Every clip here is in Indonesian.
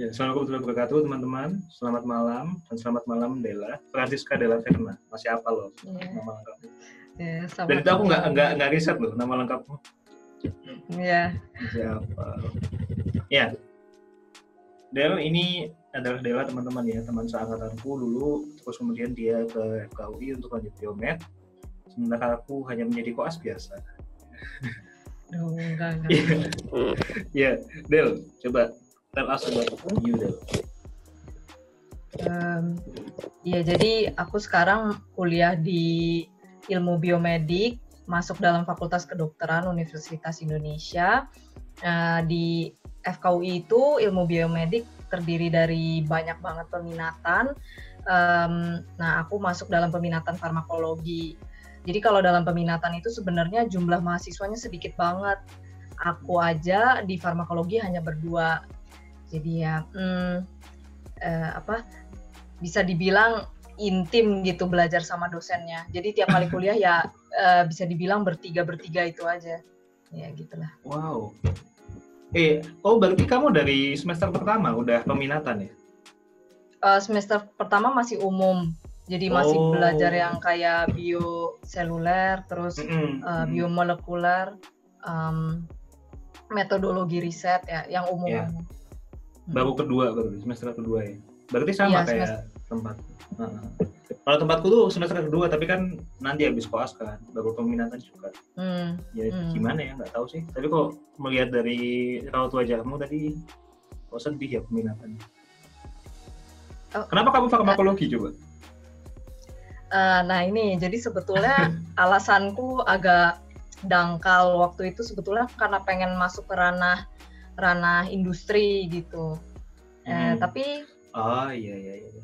Ya, Assalamualaikum warahmatullahi wabarakatuh teman-teman. Selamat malam dan selamat malam Dela. Francisca Dela Verna. Masih apa loh Iya. nama lengkapnya? Ya, sama Dan itu aku nggak nggak nggak riset loh nama lengkapmu. Iya. Siapa? Ya. Del ini adalah Dela teman-teman ya, teman seangkatanku dulu. Terus kemudian dia ke FKUI untuk lanjut biomed. Sementara aku hanya menjadi koas biasa. Duh, enggak, enggak. Iya. Ya, Del, coba tell us about you, Del. Em, Iya, jadi aku sekarang kuliah di ilmu biomedik, masuk dalam Fakultas Kedokteran Universitas Indonesia. Nah, di FKUI itu ilmu biomedik terdiri dari banyak banget peminatan. Em, nah, aku masuk dalam peminatan farmakologi. Jadi kalau dalam peminatan itu sebenarnya jumlah mahasiswanya sedikit banget. Aku aja di farmakologi hanya berdua. Jadi ya, hmm, eh, apa? Bisa dibilang intim gitu belajar sama dosennya. Jadi tiap kali kuliah ya eh, bisa dibilang bertiga bertiga itu aja. Ya gitulah. Wow. Eh, oh berarti kamu dari semester pertama udah peminatan ya? Eh, semester pertama masih umum. Jadi masih Oh. belajar yang kayak bioseluler, terus Mm-mm. uh, biomolekuler, um, metodologi riset ya, yang umum. Ya. Baru kedua baru semester kedua ya. Berarti sama Iya, kayak tempat. Heeh. Kalau tempatku tuh semester kedua, tapi kan nanti habis koas kan, baru peminatan juga. Hmm, Ya Hmm. gimana ya, nggak tahu sih. Tapi kok melihat dari raut wajahmu tadi, kok sedih ya peminatan. Oh. Kenapa kamu farmakologi coba? Uh, nah ini jadi sebetulnya alasanku agak dangkal waktu itu sebetulnya karena pengen masuk ke ranah ranah industri gitu. Eh, Hmm. tapi Oh iya iya iya.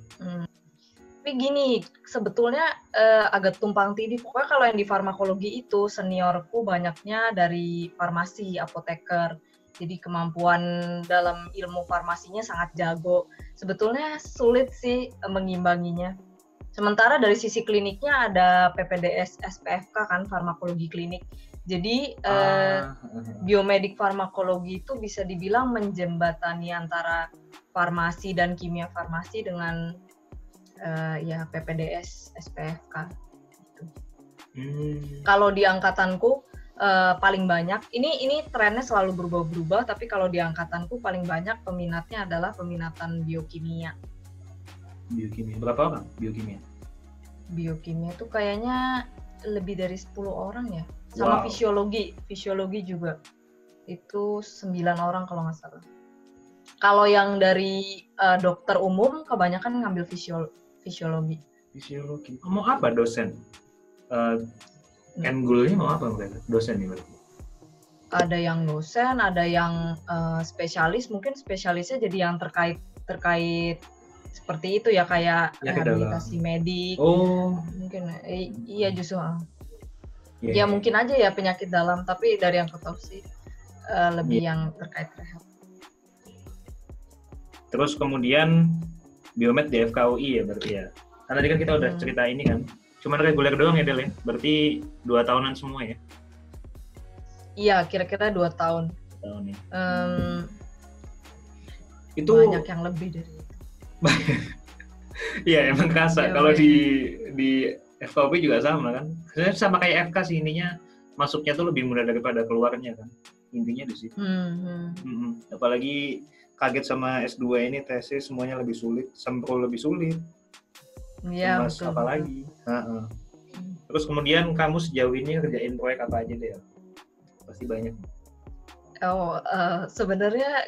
tapi gini sebetulnya eh, agak tumpang tindih. Pokoknya kalau yang di farmakologi itu seniorku banyaknya dari farmasi, apoteker. Jadi kemampuan dalam ilmu farmasinya sangat jago. Sebetulnya sulit sih eh, mengimbanginya. Sementara dari sisi kliniknya ada PPDS SPFK kan farmakologi klinik. Jadi eh, Ah, biomedik farmakologi itu bisa dibilang menjembatani antara farmasi dan kimia farmasi dengan eh, ya PPDS SPFK. hmm. Kalau di angkatanku eh, paling banyak ini ini trennya selalu berubah-berubah tapi kalau di angkatanku paling banyak peminatnya adalah peminatan biokimia. biokimia berapa orang biokimia Biokimia itu kayaknya lebih dari 10 orang ya. Sama Wow. fisiologi, fisiologi juga. Itu 9 orang kalau nggak salah. Kalau yang dari eh, dokter umum kebanyakan ngambil fisio- fisiologi. fisiologi mau apa dosen uh, mau apa mereka dosen nih berarti Ada yang dosen, ada yang eh, spesialis, mungkin spesialisnya jadi yang terkait terkait seperti itu ya kayak dalam. rehabilitasi medik. oh Mungkin eh, iya justru ah. iya, ya mungkin aja ya penyakit dalam tapi dari yang aku tahu sih eh, lebih Iya. yang terkait rehab terus kemudian biomed di FKUI ya berarti ya karena tadi kan kita udah Hmm. cerita ini kan cuman reguler doang ya Del ya berarti dua tahunan semua ya iya kira-kira dua tahun tahun ya itu banyak yang lebih dari itu iya emang kerasa Iya, kalau iya. di di FKUI juga sama kan sebenarnya sama kayak FK sih ininya masuknya tuh lebih mudah daripada keluarnya kan intinya di situ Hmm, hmm. Mm-mm. Apalagi kaget sama S2 ini tesis semuanya lebih sulit, sempro lebih sulit, Iya Mas, betul. apalagi. Terus kemudian kamu sejauh ini kerjain proyek apa aja deh? Pasti banyak. Oh, eh, sebenarnya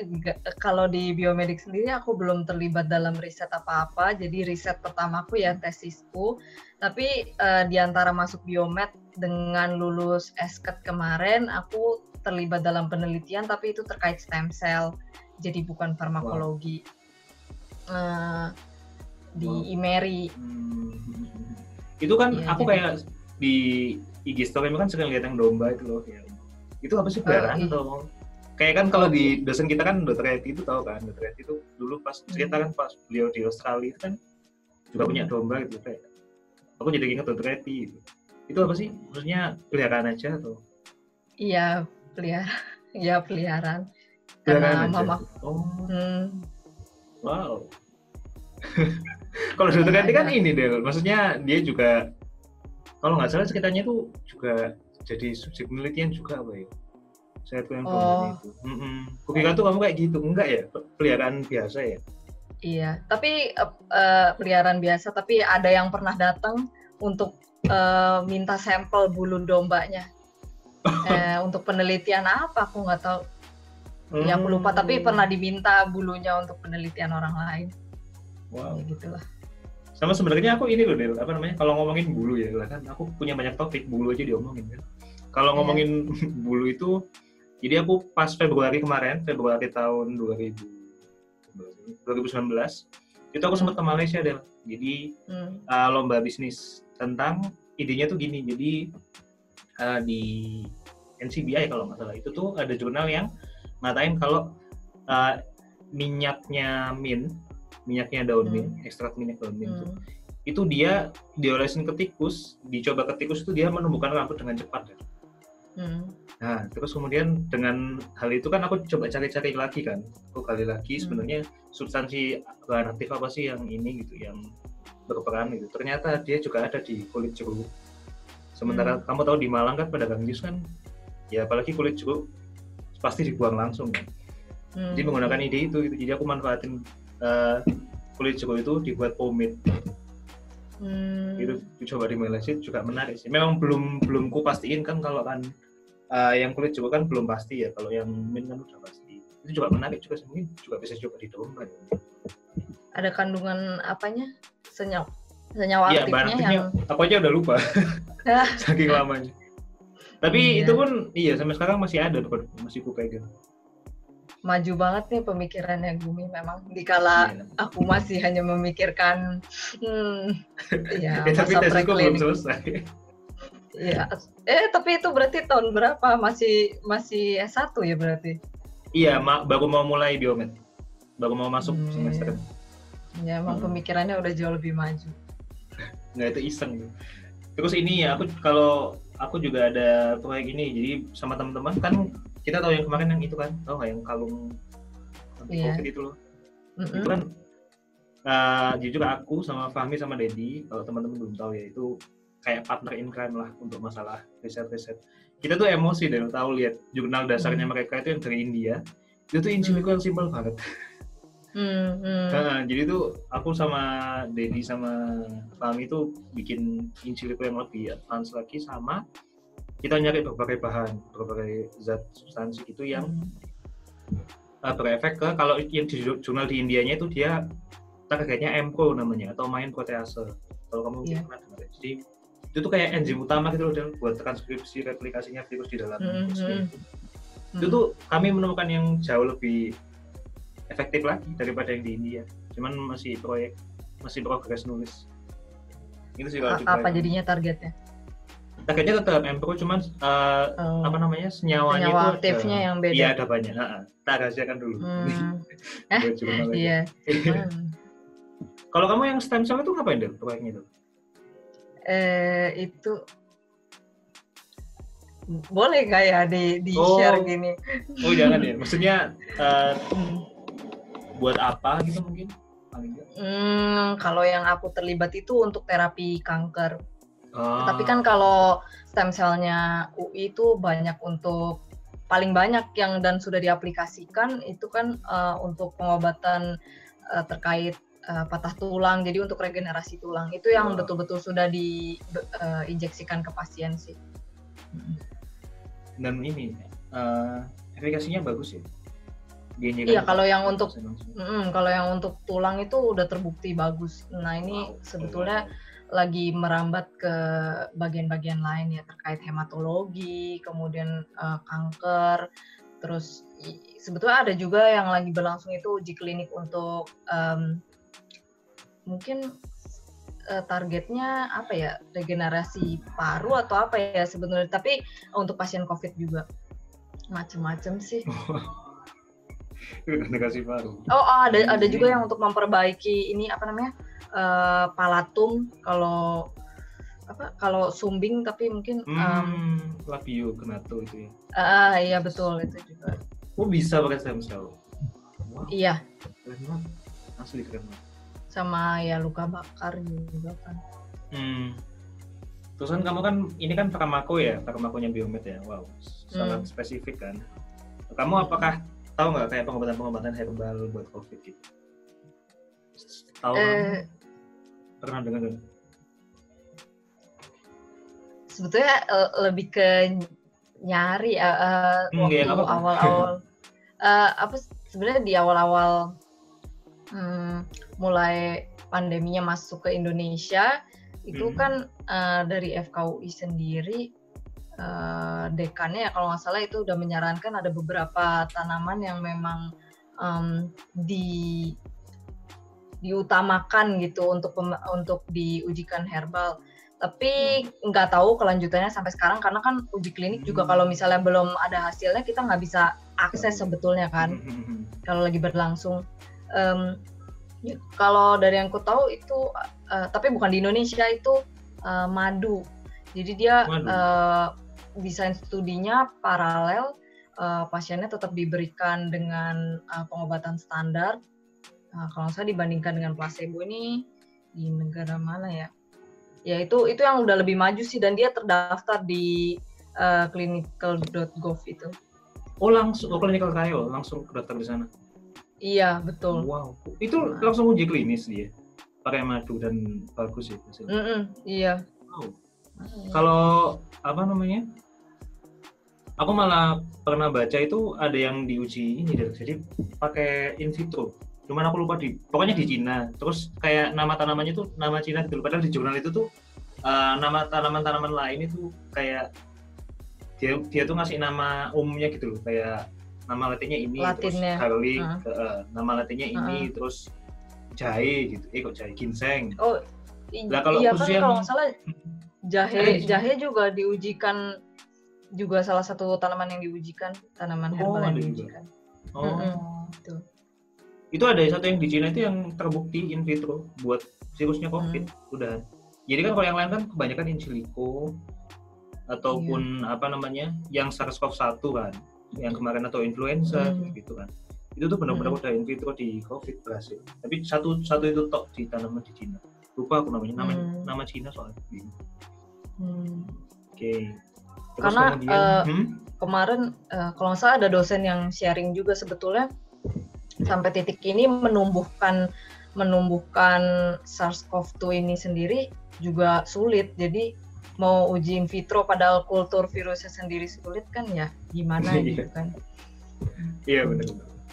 kalau di biomedik sendiri aku belum terlibat dalam riset apa-apa. Jadi riset pertamaku ya tesisku. Tapi eh, di antara masuk biomed dengan lulus esket kemarin, aku terlibat dalam penelitian tapi itu terkait stem cell. Jadi bukan farmakologi. Eh, di Wow. IMERI. Hmm. Itu kan Iya, aku jadi- kayak di IG story kan sering lihat yang domba itu loh ya. Itu apa sih peliharaan iya. atau kayak kan kalau di dosen kita kan dokter Eti itu tahu kan dokter Eti itu dulu pas cerita kan pas beliau di Australia itu kan juga punya domba gitu kayak aku jadi ingat dokter Eti gitu. itu apa sih maksudnya peliharaan aja atau Iya, pelihara. Ya peliharaan. peliharaan Karena aja mama oh Hmm, Wow. kalau dokter Reti kan ini deh, maksudnya dia juga kalau nggak salah ceritanya itu juga jadi subjek penelitian juga apa ya? Saya tuh yang oh. itu. Mm -mm. Kukira tuh kamu kayak gitu, enggak ya? Peliharaan biasa ya? Iya, tapi uh, uh, peliharaan biasa, tapi ada yang pernah datang untuk uh, minta sampel bulu dombanya. eh, untuk penelitian apa aku nggak tahu. Hmm. Ya aku lupa, tapi pernah diminta bulunya untuk penelitian orang lain. Wow. Ya, gitulah. Sama sebenarnya aku ini loh, Del, apa namanya? Kalau ngomongin bulu ya, kan aku punya banyak topik bulu aja diomongin kan. Kalau yeah. ngomongin bulu itu, jadi aku pas Februari kemarin, Februari tahun 2000, 2019, itu aku sempat ke Malaysia, Del. Jadi hmm. uh, lomba bisnis tentang idenya tuh gini. Jadi uh, di NCBI kalau nggak salah itu tuh ada jurnal yang ngatain kalau uh, minyaknya min minyaknya daun hmm. mint, ekstrak minyak daun mint hmm. itu, dia diolesin ke tikus, dicoba ke tikus itu dia menumbuhkan rambut dengan cepat. Ya. Hmm. Nah, terus kemudian dengan hal itu kan aku coba cari-cari lagi kan, aku kali lagi hmm. sebenarnya substansi bahan aktif apa sih yang ini gitu, yang berperan gitu. Ternyata dia juga ada di kulit jeruk. Sementara hmm. kamu tahu di Malang kan pedagang jus kan, ya apalagi kulit jeruk pasti dibuang langsung kan. Hmm. Jadi menggunakan ide itu, gitu. jadi aku manfaatin uh, kulit jeruk itu dibuat pomade hmm. itu dicoba di Malaysia juga menarik sih memang belum belum ku pastiin kan kalau kan uh, yang kulit jeruk kan belum pasti ya kalau yang mint kan udah pasti. Itu juga menarik juga mungkin juga bisa coba di domba ya. ada kandungan apanya? Senyawa senyawa ya, aktifnya yang apa aja udah lupa. Saking lamanya. Tapi iya. itu pun iya sampai sekarang masih ada tuh masih ku pegang. Maju banget nih pemikirannya Gumi memang. Dikala yeah. aku masih hanya memikirkan hmm, ya, ya tapi tesku belum selesai. Iya, eh tapi itu berarti tahun berapa? Masih masih S1 ya berarti? Iya, ma baru mau mulai biomed. Baru mau masuk hmm, semester. Ya, emang hmm. pemikirannya udah jauh lebih maju. Nggak itu iseng. Terus ini ya, aku kalau aku juga ada proyek ini, jadi sama teman-teman kan kita tahu yang kemarin yang itu kan tahu nggak yang kalung yeah. covid itu loh mm-hmm. itu kan uh, jujur aku sama Fahmi sama Dedi kalau teman-teman belum tahu ya itu kayak partner in crime lah untuk masalah riset-riset kita tuh emosi deh tahu lihat jurnal dasarnya mm. mereka itu yang dari India itu tuh mm. yang simpel banget Hmm, hmm. Nah, jadi tuh aku sama Dedi sama Fahmi itu bikin insiliko yang lebih advance lagi sama kita nyari berbagai bahan, berbagai zat substansi itu yang uh, berefek ke kalau yang di jurnal di Indianya itu dia targetnya MPRO namanya atau main protease. Kalau kamu yeah. pernah dengar. Ya. Jadi itu tuh kayak enzim utama gitu loh dan buat transkripsi replikasinya virus di dalam mm -hmm. Itu tuh kami menemukan yang jauh lebih efektif lagi daripada yang di India. Cuman masih proyek masih progres nulis. Itu sih kalau apa jadinya targetnya? targetnya tetap Empro cuman uh, oh. apa namanya senyawanya Senyawa itu aktifnya ada, yang beda iya ada banyak nah, kita rahasiakan dulu hmm. eh, iya hmm. kalau kamu yang stem cell itu ngapain deh proyeknya itu eh itu boleh nggak ya di di oh. share gini? Oh jangan ya. Maksudnya uh, buat apa gitu mungkin? Hmm, kalau yang aku terlibat itu untuk terapi kanker. Ah. Tapi kan kalau stem cellnya UI itu banyak untuk paling banyak yang dan sudah diaplikasikan itu kan uh, untuk pengobatan uh, terkait uh, patah tulang. Jadi untuk regenerasi tulang itu yang betul-betul sudah diinjeksikan uh, ke pasien sih. Dan ini uh, efikasinya bagus ya. iya kalau yang untuk mm, kalau yang untuk tulang itu udah terbukti bagus. Nah ini wow. sebetulnya lagi merambat ke bagian-bagian lain ya terkait hematologi, kemudian uh, kanker, terus sebetulnya ada juga yang lagi berlangsung itu uji klinik untuk um, mungkin uh, targetnya apa ya regenerasi paru atau apa ya sebenarnya tapi untuk pasien covid juga. Macem-macem sih. Regenerasi paru. Oh, oh ada ada juga yang untuk memperbaiki ini apa namanya uh, palatum kalau apa kalau sumbing tapi mungkin hmm, um, labio kenato itu ya. Ah uh, iya betul itu juga. Oh bisa pakai stem cell? Wow. iya. Asli keren banget. Sama ya luka bakar juga kan Hmm. Terus kan kamu kan ini kan farmako ya, farmakonya biomed ya. Wow, sangat Hmm. spesifik kan. Kamu apakah tahu nggak kayak pengobatan-pengobatan herbal buat COVID gitu? Tahu Eh. kamu? Pernah dengar nggak? sebetulnya eh, lebih ke nyari eh, eh, Hmm, waktu iya, awal-awal Eh, apa sebenarnya di awal-awal hmm, mulai pandeminya masuk ke Indonesia itu Hmm. kan eh, dari FKUI sendiri eh, dekannya ya kalau nggak salah itu udah menyarankan ada beberapa tanaman yang memang em, di diutamakan gitu untuk untuk diujikan herbal. Tapi nggak tahu kelanjutannya sampai sekarang karena kan uji klinik juga Hmm. kalau misalnya belum ada hasilnya kita nggak bisa akses sebetulnya kan Hmm, kalau lagi berlangsung. Em, ya, kalau dari yang ku tahu itu eh, tapi bukan di Indonesia itu eh, madu. Jadi dia Madu. eh, desain studinya paralel eh, pasiennya tetap diberikan dengan eh, pengobatan standar. Nah, kalau saya dibandingkan dengan placebo ini di negara mana ya? Ya itu itu yang udah lebih maju sih dan dia terdaftar di eh, clinical.gov itu. Oh langsung, oh clinical trial langsung daftar di sana. Iya betul Wow, itu Nah. langsung uji klinis dia, pakai madu dan bagus ya hasilnya. Mm-mm, iya Wow. Kalau apa namanya? Aku malah pernah baca itu ada yang diuji ini. Jadi pakai in vitro. Cuman aku lupa di pokoknya di Cina. Terus kayak nama tanamannya tuh nama Cina gitu. Padahal di jurnal itu tuh eh, nama tanaman-tanaman lain itu kayak dia dia tuh ngasih nama umumnya gitu loh. Kayak nama latinnya ini, Latinnya. terus garlic, Heeh. eh, nama latinnya ini, terus jahe gitu. Eh kok jahe ginseng. Oh, Lah, kalau iya kan yang- kalau nggak salah jahe jahe juga diujikan juga salah satu tanaman yang diujikan tanaman Oh, herbal yang ada juga. diujikan. Oh. Mm-mm, betul. itu ada satu yang di Cina itu yang terbukti in vitro buat virusnya COVID udah jadi kan kalau yang lain kan kebanyakan in silico ataupun apa namanya yang SARS-CoV-1 kan yang kemarin atau influenza Hmm. gitu kan itu tuh benar-benar Hmm. udah in vitro di COVID berhasil tapi satu satu itu tok di tanaman di Cina lupa aku namanya nama Hmm. nama Cina soalnya Hmm. oke Terus Karena, kemudian, eh, hmm? Kemarin eh, kalau nggak salah ada dosen yang sharing juga sebetulnya sampai titik ini menumbuhkan menumbuhkan SARS-CoV-2 ini sendiri juga sulit. Jadi mau uji in vitro padahal kultur virusnya sendiri sulit kan ya gimana Iya. gitu kan. iya benar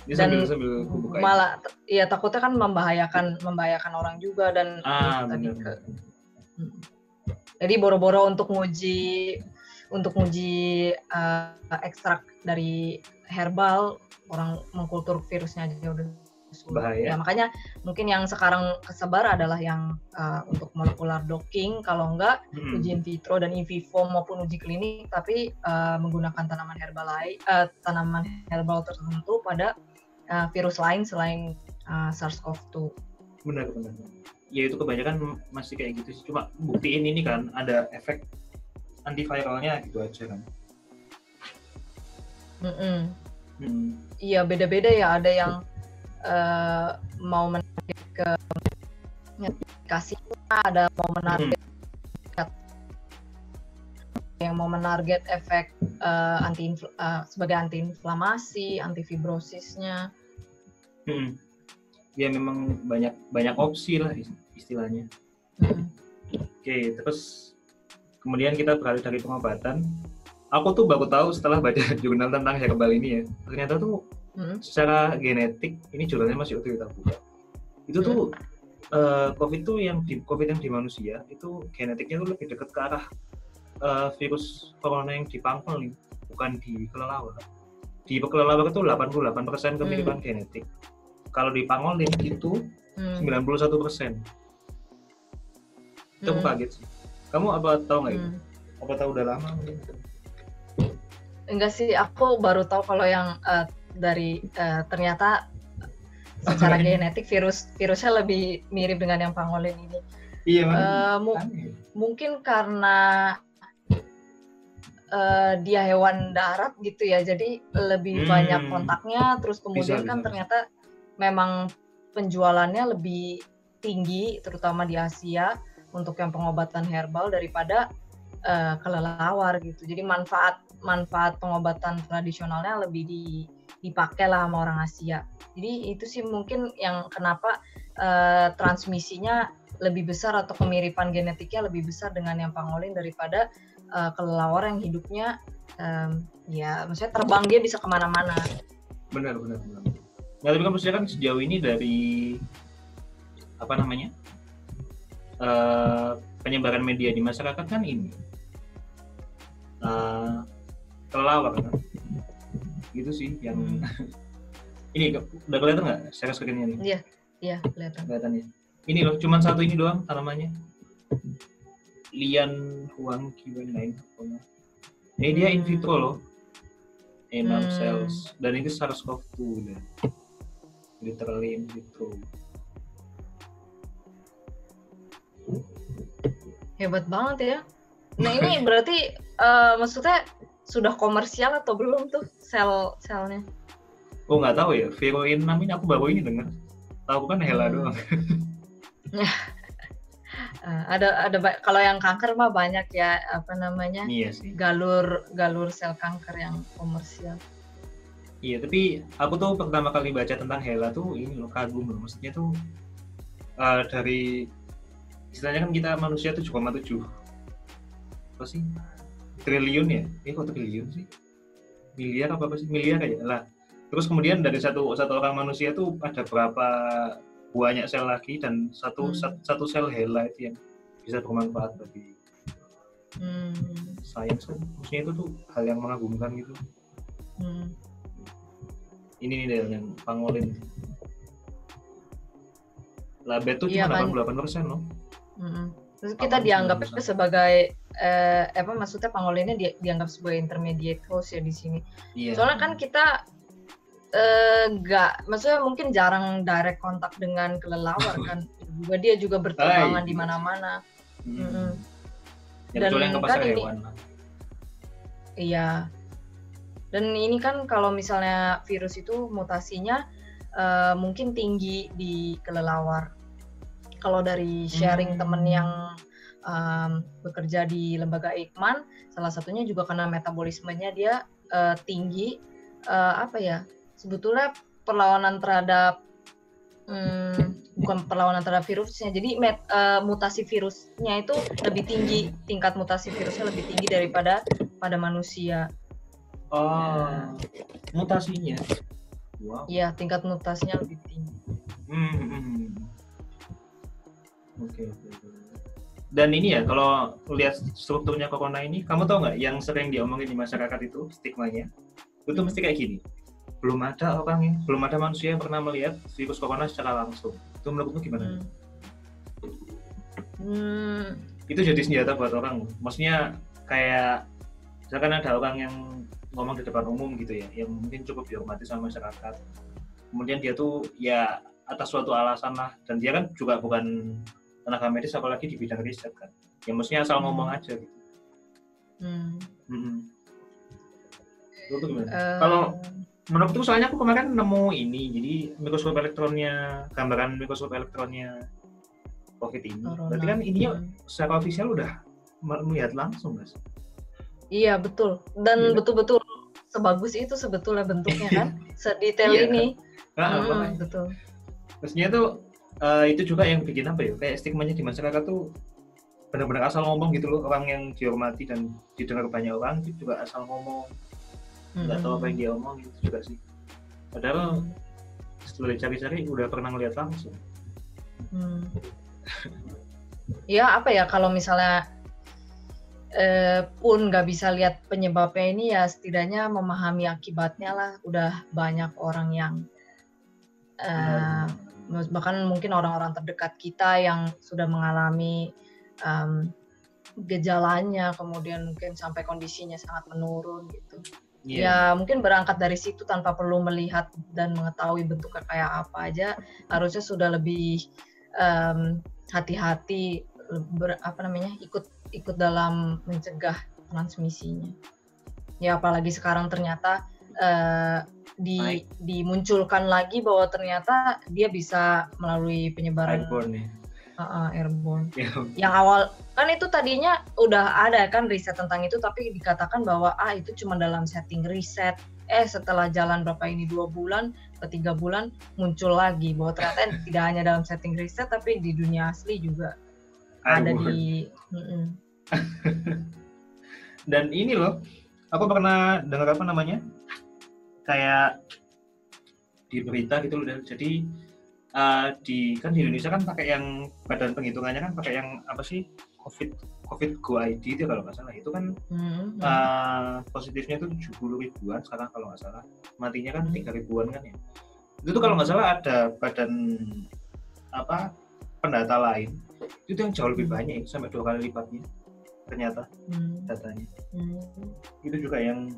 Dan sambil sambil buka malah ya takutnya kan membahayakan membahayakan orang juga dan ah tadi ke Hmm. jadi boro-boro untuk nguji untuk nguji eh, ekstrak dari herbal orang mengkultur virusnya aja udah. Bahaya. Ya makanya mungkin yang sekarang kesebar adalah yang eh, untuk molekular docking kalau enggak Hmm. uji in vitro dan in vivo maupun uji klinik tapi eh, menggunakan tanaman herbal lain eh, tanaman herbal tertentu pada eh, virus lain selain eh, SARS-CoV-2. benar benar ya itu kebanyakan masih kayak gitu sih cuma buktiin ini kan ada efek antiviralnya gitu aja kan Mm-mm. hmm. Iya beda-beda ya ada yang eh, mau menarget ke kasih ada mau menarget yang mau menarget efek eh, anti sebagai antiinflamasi, antifibrosisnya. Hmm. ya memang banyak banyak opsi lah is- istilahnya Mm. oke terus kemudian kita beralih dari pengobatan aku tuh baru tahu setelah baca jurnal tentang herbal ini ya ternyata tuh Mm. secara genetik ini jurnalnya masih waktu kita buka itu tuh eh, covid tuh yang di covid yang di manusia itu genetiknya tuh lebih dekat ke arah eh, virus corona yang di pangkal nih bukan di kelelawar. Di kelelawar itu 88% kemiripan genetik. Kalau di pangolin itu Mm. 91 persen. Itu aku Mm. kaget sih. Kamu apa tahu nggak itu? Mm. apa tahu udah lama? Enggak sih, aku baru tahu kalau yang eh, dari eh, ternyata secara genetik virus virusnya lebih mirip dengan yang pangolin ini. iya Eh, mu- mungkin karena eh, dia hewan darat gitu ya jadi lebih Hmm. banyak kontaknya terus kemudian Bisa, kan bisa, ternyata memang penjualannya lebih tinggi, terutama di Asia untuk yang pengobatan herbal daripada uh, kelelawar gitu. Jadi manfaat manfaat pengobatan tradisionalnya lebih di, dipakai lah sama orang Asia. Jadi itu sih mungkin yang kenapa uh, transmisinya lebih besar atau kemiripan genetiknya lebih besar dengan yang pangolin daripada uh, kelelawar yang hidupnya um, ya maksudnya terbang dia bisa ke mana-mana. Benar benar benar. Nah, tapi kan maksudnya kan sejauh ini dari apa namanya uh, penyebaran media di masyarakat kan ini uh, kelelawar kan gitu sih yang hmm. ini udah kelihatan nggak share screennya nih? Iya iya kelihatan. Kelihatan ya. Ini loh cuman satu ini doang tanamannya. Lian Huang Kiwen lain ini dia in vitro loh. Enam hmm. cells. Dan ini SARS-CoV-2 ya literally in vitro. Hebat banget ya. Nah ini berarti uh, maksudnya sudah komersial atau belum tuh sel selnya? Oh nggak tahu ya Veroin namanya aku baru ini dengar tahu kan Hela hmm. doang. Uh, ada ada kalau yang kanker mah banyak ya apa namanya? Iya sih. galur galur sel kanker yang komersial. Iya, tapi aku tuh pertama kali baca tentang Hela tuh ini loh kagum loh. Maksudnya tuh uh, dari istilahnya kan kita manusia tuh cuma tujuh apa sih triliun ya? Eh kok triliun sih? Miliar apa apa sih? Miliar aja lah. Terus kemudian dari satu satu orang manusia tuh ada berapa banyak sel lagi dan satu hmm. satu sel Hela itu yang bisa bermanfaat bagi hmm. sains kan. Maksudnya itu tuh hal yang mengagumkan gitu. Hmm ini nih Del yang pangolin labet tuh iya, cuma kan. 88 persen loh mm-hmm. terus kita dianggap sebagai eh, apa maksudnya pangolinnya di, dianggap sebagai intermediate host ya di sini iya. soalnya kan kita enggak eh, maksudnya mungkin jarang direct kontak dengan kelelawar kan juga dia juga berterbangan di mana-mana hmm. dan kan ini iya dan ini kan kalau misalnya virus itu mutasinya uh, mungkin tinggi di kelelawar. Kalau dari sharing hmm. temen yang um, bekerja di lembaga Eijkman, salah satunya juga karena metabolismenya dia uh, tinggi. Uh, apa ya? Sebetulnya perlawanan terhadap um, bukan perlawanan terhadap virusnya. Jadi met, uh, mutasi virusnya itu lebih tinggi, tingkat mutasi virusnya lebih tinggi daripada pada manusia. Oh, mutasinya. Wow. Iya, tingkat mutasinya lebih tinggi. Hmm. hmm, hmm. Oke, okay, oke. Dan ini ya, kalau lihat strukturnya corona ini, kamu tahu nggak yang sering diomongin di masyarakat itu stigmanya? Itu mesti kayak gini. Belum ada orang yang, belum ada manusia yang pernah melihat virus corona secara langsung. Itu menurutmu gimana? Hmm. Hmm. Itu jadi senjata buat orang. Maksudnya kayak misalkan ada orang yang ngomong di depan umum gitu ya yang mungkin cukup dihormati sama masyarakat kemudian dia tuh ya atas suatu alasan lah dan dia kan juga bukan tenaga medis apalagi di bidang riset kan ya maksudnya asal hmm. ngomong aja gitu hmm. Hmm. Gimana? Uh... Kalau menurutku soalnya aku kemarin nemu ini jadi mikroskop elektronnya gambaran mikroskop elektronnya COVID ini Corona. berarti kan ininya hmm. secara ofisial udah melihat langsung guys Iya betul dan iya. betul-betul sebagus itu sebetulnya bentuknya kan sedetail iya. ini. Nah, hmm, betul. Maksudnya tuh uh, itu juga yang bikin apa ya? Kayak stigmanya di masyarakat tuh benar-benar asal ngomong gitu loh. Orang yang dihormati dan didengar banyak orang itu juga asal ngomong. Nggak hmm. tahu apa yang dia omong gitu juga sih. Padahal setelah dicari-cari udah pernah ngeliat langsung. Hmm. ya apa ya kalau misalnya eh, pun nggak bisa lihat penyebabnya ini ya setidaknya memahami akibatnya lah. Udah banyak orang yang eh, bahkan mungkin orang-orang terdekat kita yang sudah mengalami um, gejalanya kemudian mungkin sampai kondisinya sangat menurun gitu yeah. ya mungkin berangkat dari situ tanpa perlu melihat dan mengetahui bentuknya kayak apa aja harusnya sudah lebih hati-hati um, apa namanya ikut ikut dalam mencegah transmisinya. Ya apalagi sekarang ternyata uh, di dimunculkan lagi bahwa ternyata dia bisa melalui penyebaran Airborne nih. uh, uh, airborne. Ya, Yang awal kan itu tadinya udah ada kan riset tentang itu tapi dikatakan bahwa ah itu cuma dalam setting riset. Eh setelah jalan berapa ini dua bulan ke tiga bulan muncul lagi bahwa ternyata tidak hanya dalam setting riset tapi di dunia asli juga ada airborne. di mm-mm. Dan ini loh, aku pernah dengar apa namanya? Kayak di berita gitu loh. Jadi eh, di kan di Indonesia kan pakai yang badan penghitungannya kan pakai yang apa sih? Covid Covid Go ID itu kalau nggak salah itu kan Mm-mm. eh, positifnya itu 70 ribuan sekarang kalau nggak salah matinya kan Hmm. tiga ribuan kan ya itu tuh kalau nggak salah ada badan apa pendata lain itu yang jauh lebih banyak itu sampai dua kali lipatnya ternyata Mm, datanya mm. itu juga yang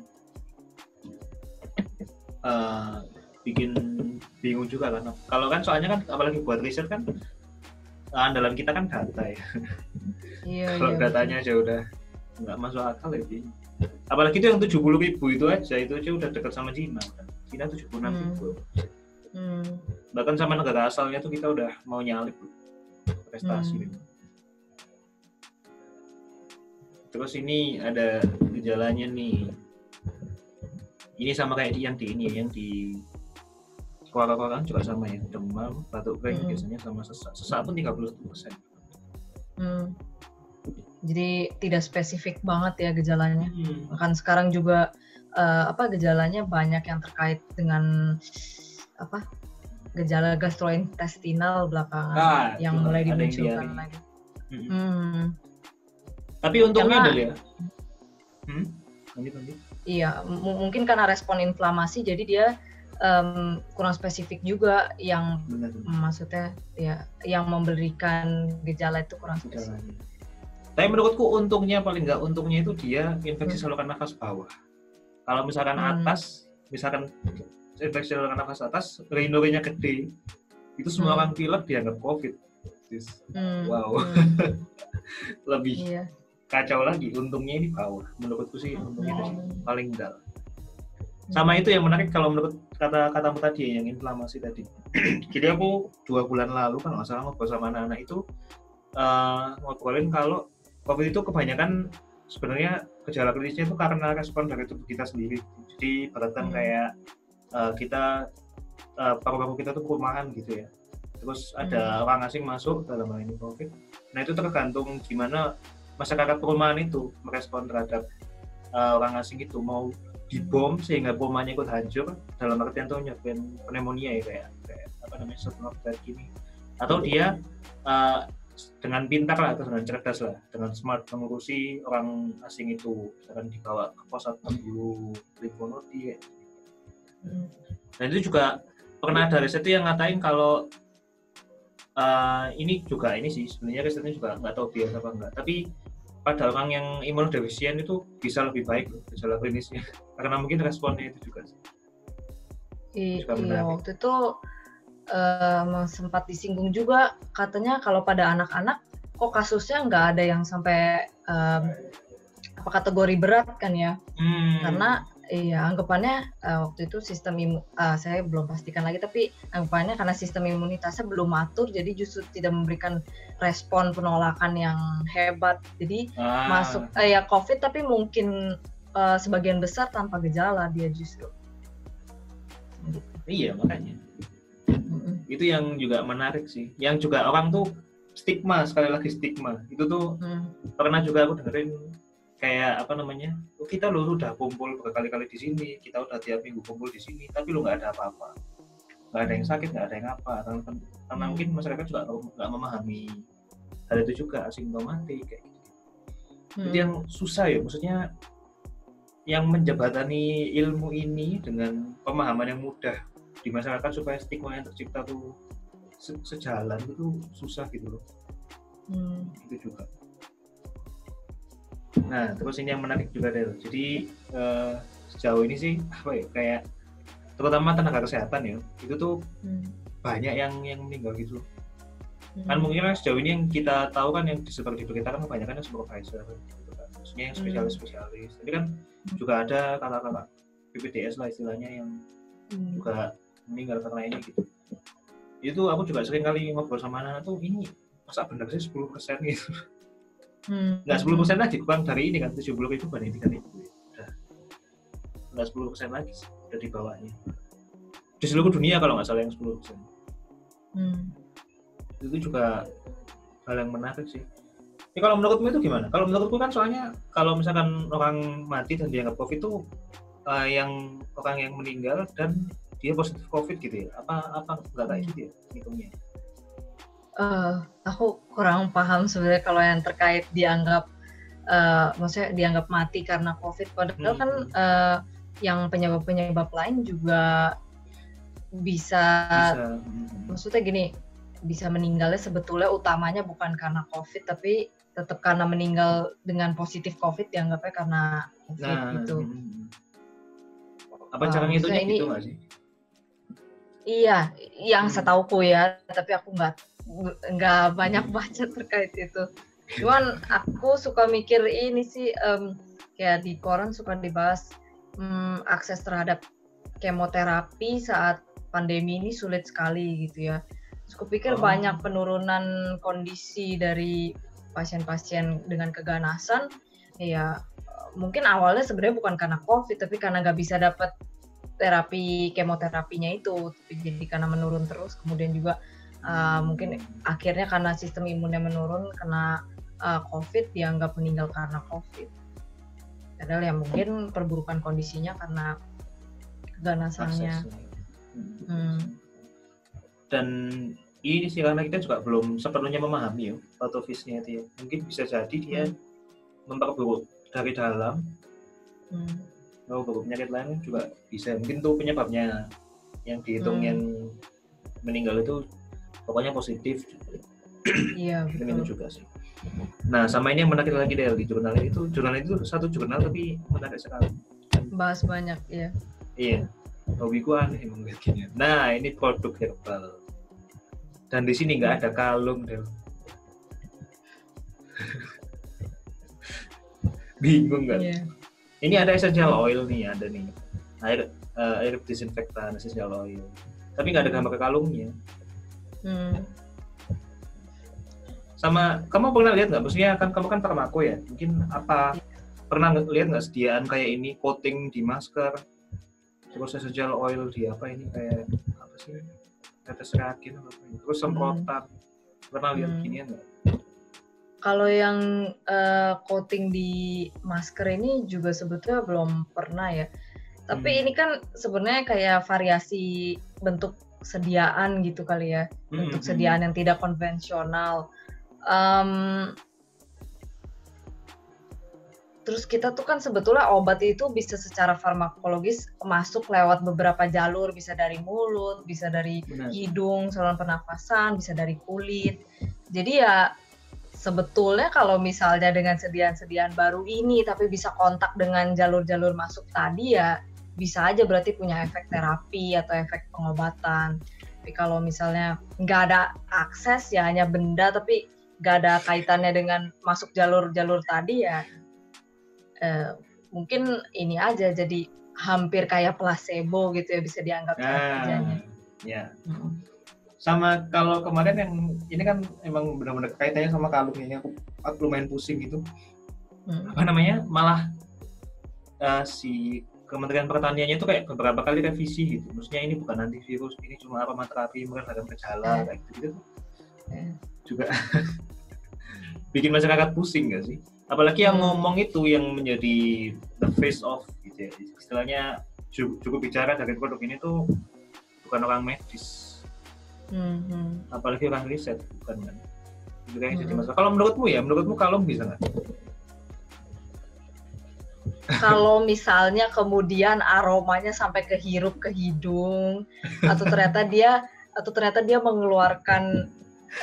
eh, bikin bingung juga kan. Kalau kan soalnya kan apalagi buat riset kan andalan kita kan data ya. Iya, kalau iya, datanya aja udah nggak masuk akal ya apalagi itu yang 70 ribu itu aja itu aja udah dekat sama Cina kan. Cina 76 ribu. Betul. Hmm, bahkan sama negara asalnya tuh kita udah mau nyalip prestasi. Hmm. terus ini ada gejalanya nih ini sama kayak di yang di ini ya, yang di korak-korak juga sama ya demam batuk kering Hmm. biasanya sama sesak sesak pun 31 persen hmm. Jadi tidak spesifik banget ya gejalanya. Hmm. Bahkan sekarang juga eh, apa gejalanya banyak yang terkait dengan apa gejala gastrointestinal belakangan Ah, yang mulai dimunculkan lagi. Hmm. Hmm, tapi untungnya Karena- ya hmm? lanjut lanjut iya, mungkin karena respon inflamasi jadi dia em, kurang spesifik juga yang benar maksudnya ya yang memberikan gejala itu kurang spesifik. gejalanya tapi menurutku untungnya paling nggak untungnya itu dia infeksi Hmm. saluran nafas bawah kalau misalkan Hmm. atas misalkan infeksi saluran nafas atas rhinorinya gede itu semua Hmm. orang pilek dianggap covid Hmm, Wow. hmm, lebih iya. Kacau lagi untungnya ini bawah menurutku sih untungnya itu sih Hmm. paling dal. Sama itu yang menarik kalau menurut kata katamu tadi yang inflamasi tadi. Jadi aku dua bulan lalu kan nggak salah ngobrol sama anak-anak itu eh, ngobrolin kalau covid itu kebanyakan sebenarnya gejala klinisnya itu karena respon dari tubuh kita sendiri. Jadi bahkan Hmm. kayak eh, kita eh, paru-paru kita tuh perumahan gitu ya. Terus ada orang asing masuk dalam hal ini covid. Nah itu tergantung gimana masyarakat perumahan itu merespon terhadap eh, orang asing itu mau dibom sehingga perumahannya ikut hancur dalam artian tuh nyebabin pneumonia ya kayak kayak apa namanya setelah gini. Atau dia eh, dengan pintar lah atau dengan cerdas lah dengan smart mengurusi orang asing itu. Misalkan dibawa ke pos atau dulu limfonodi kayak gitu. Dan itu juga pernah ada riset yang ngatain kalau eh, ini juga ini sih sebenarnya risetnya juga nggak tahu biasa apa enggak tapi pada orang yang imunodefisien itu bisa lebih baik loh gejala klinisnya karena mungkin responnya itu juga sih. I- Juga iya menarik. waktu itu em, sempat disinggung juga katanya kalau pada anak-anak kok kasusnya nggak ada yang sampai em, apa kategori berat kan ya Hmm. karena iya anggapannya eh, waktu itu sistem imu ah, saya belum pastikan lagi tapi anggapannya karena sistem imunitasnya belum matur jadi justru tidak memberikan respon penolakan yang hebat. Jadi Ah, masuk eh, ya covid tapi mungkin eh, sebagian besar tanpa gejala dia justru. Iya makanya. Mm-mm. itu yang juga menarik sih. Yang juga orang tuh stigma sekali lagi stigma. Itu tuh Hmm. pernah juga aku dengerin kayak apa namanya "Oh, kita lo udah kumpul berkali-kali di sini kita udah tiap minggu kumpul di sini tapi lo nggak ada apa-apa nggak ada yang sakit nggak ada yang apa karena, karena Hmm. mungkin masyarakat juga nggak memahami hal itu juga asimptomatik kayak gitu Hmm. itu yang susah ya maksudnya yang menjabatani ilmu ini dengan pemahaman yang mudah di masyarakat supaya stigma yang tercipta tuh se- sejalan itu susah gitu loh Hmm. itu juga nah terus ini yang menarik juga Del jadi eh, sejauh ini sih apa ya kayak terutama tenaga kesehatan ya itu tuh Hmm. banyak yang yang meninggal gitu Hmm. kan mungkin kan sejauh ini yang kita tahu kan yang disebar di berita kan kebanyakan yang supervisor gitu kan maksudnya yang spesialis spesialis tapi kan juga ada kakak-kakak PPDS lah istilahnya yang Hmm. juga meninggal karena ini gitu itu aku juga sering kali ngobrol sama anak tuh ini masa bener sih 10 persen gitu Hmm. Nggak 10 persen lagi kurang dari ini kan 70 ribu banding 3 ribu udah nggak 10 persen lagi udah di bawahnya di seluruh dunia kalau nggak salah yang 10 persen. Hmm. itu juga hal yang menarik sih. Ya, kalau menurutmu itu gimana? Kalau menurutku kan soalnya kalau misalkan orang mati dan dianggap covid itu eh, yang orang yang meninggal dan dia positif covid gitu ya. Apa apa nggak kayak gitu ya hitungnya Eh, aku kurang paham sebenarnya kalau yang terkait dianggap eh, maksudnya dianggap mati karena COVID. Padahal Hmm. kan eh, yang penyebab-penyebab lain juga bisa, bisa hmm. maksudnya gini, bisa meninggalnya sebetulnya utamanya bukan karena COVID, tapi tetap karena meninggal dengan positif COVID dianggapnya karena COVID nah gitu. hmm. apa Ah, cara ngitungnya gitu nggak sih Iya, yang Hmm. setauku ya, tapi aku nggak nggak banyak baca terkait itu. Cuman aku suka mikir ini sih, em, kayak di koran suka dibahas mm, akses terhadap kemoterapi saat pandemi ini sulit sekali gitu ya. Terus aku pikir Oh. banyak penurunan kondisi dari pasien-pasien dengan keganasan, ya mungkin awalnya sebenarnya bukan karena COVID, tapi karena nggak bisa dapat terapi kemoterapinya itu jadi karena menurun terus kemudian juga uh, mungkin akhirnya karena sistem imunnya menurun karena uh, COVID dianggap meninggal karena COVID padahal ya mungkin perburukan kondisinya karena keganasannya Akses. Hmm. Dan ini sih karena kita juga belum sepenuhnya memahami ya patofisnya itu ya mungkin bisa jadi dia Hmm. memperburuk dari dalam Hmm. memperburuk penyakit lain juga bisa mungkin tuh penyebabnya yang dihitung Hmm. yang meninggal itu pokoknya positif iya betul itu juga sih. Nah sama ini yang menarik lagi dari di jurnal itu jurnal itu satu jurnal tapi menarik sekali. Bahas banyak ya iya. Hobiku aneh emang gini nah ini produk herbal. Dan di sini nggak ada kalung Del. Bingung nggak Iya. ini ada essential oil nih ada nih. Air eh, air disinfektan essential oil. Tapi nggak ada gambar kalungnya Hmm. sama kamu pernah lihat nggak maksudnya kan kamu kan farmako ya mungkin apa pernah lihat nggak sediaan kayak ini coating di masker terus essential oil di apa ini kayak apa sih tetes reagin apa ini terus semprotan pernah lihat Hmm. ginian nggak Kalau yang eh, coating di masker ini juga sebetulnya belum pernah ya. Tapi Hmm. ini kan sebenarnya kayak variasi bentuk sediaan gitu kali ya, bentuk Hmm, sediaan yang tidak konvensional. Em, terus kita tuh kan sebetulnya obat itu bisa secara farmakologis masuk lewat beberapa jalur, bisa dari mulut, bisa dari benar hidung, saluran pernafasan, bisa dari kulit. Jadi ya sebetulnya kalau misalnya dengan sediaan-sediaan baru ini tapi bisa kontak dengan jalur-jalur masuk tadi ya bisa aja berarti punya efek terapi atau efek pengobatan. Tapi kalau misalnya nggak ada akses ya hanya benda tapi nggak ada kaitannya dengan masuk jalur-jalur tadi ya eh, mungkin ini aja jadi hampir kayak placebo gitu ya bisa dianggap kerjanya. nah ya Mm. sama kalau kemarin yang ini kan emang benar-benar kaitannya sama kalungnya aku, aku lumayan pusing gitu Mm. apa namanya malah eh, si Kementerian Pertaniannya itu kayak beberapa kali revisi gitu maksudnya ini bukan antivirus ini cuma aromaterapi meredam gejala Eh. kayak gitu gitu Eh. juga bikin masyarakat pusing gak sih apalagi yang ngomong itu yang menjadi the face of gitu ya istilahnya ju- cukup bicara dari produk ini tuh bukan orang medis Hmm, hmm. apalagi orang riset bukan kan itu kayak jadi Hmm. masalah kalau menurutmu ya menurutmu kalau bisa nggak kalau misalnya kemudian aromanya sampai ke hirup ke hidung atau ternyata dia atau ternyata dia mengeluarkan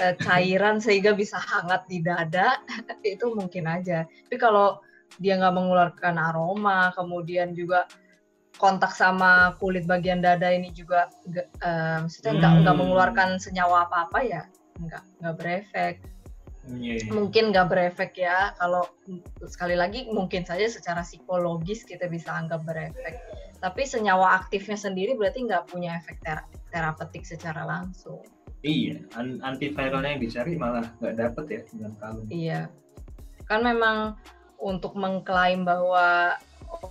eh, cairan sehingga bisa hangat di dada itu mungkin aja tapi kalau dia nggak mengeluarkan aroma kemudian juga kontak sama kulit bagian dada ini juga eh, maksudnya nggak nggak Hmm. mengeluarkan senyawa apa apa ya nggak nggak berefek Iya, iya. mungkin nggak berefek ya kalau sekali lagi mungkin saja secara psikologis kita bisa anggap berefek Tapi senyawa aktifnya sendiri berarti nggak punya efek ter terapeutik secara langsung. Iya, antiviralnya yang dicari malah nggak dapet ya dengan kalung. Iya, kan memang untuk mengklaim bahwa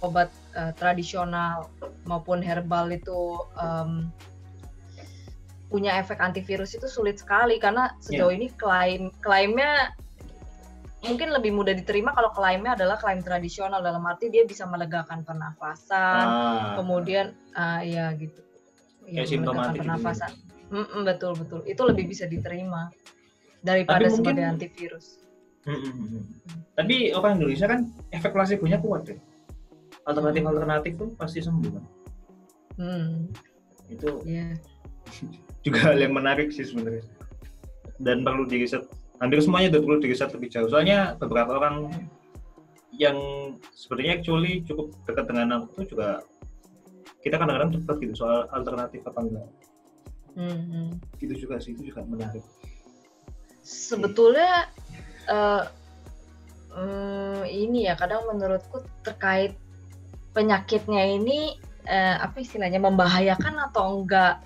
obat uh, tradisional maupun herbal itu um, punya efek antivirus itu sulit sekali karena sejauh yeah. ini klaim klaimnya mungkin lebih mudah diterima kalau klaimnya adalah klaim tradisional dalam arti dia bisa melegakan pernafasan, ah. kemudian uh, ya gitu. Ya, melegakan pernafasan. Gitu. Mm -mm, betul betul. Itu lebih bisa diterima daripada Tapi sebagai antivirus. Hmm, hmm. Tapi orang Indonesia kan efek placebo-nya kuat deh. Alternatif-alternatif tuh pasti sembuh kan. Hmm. Itu yeah. Juga hal yang menarik sih sebenarnya. Dan perlu diriset. Hampir semuanya udah perlu diriset lebih jauh. Soalnya beberapa orang yang sebenarnya actually cukup dekat dengan aku tuh juga kita kadang-kadang cepat gitu soal alternatif apa enggak hmm. itu juga sih itu juga menarik sebetulnya uh, um, ini ya kadang menurutku terkait penyakitnya ini uh, apa istilahnya membahayakan atau enggak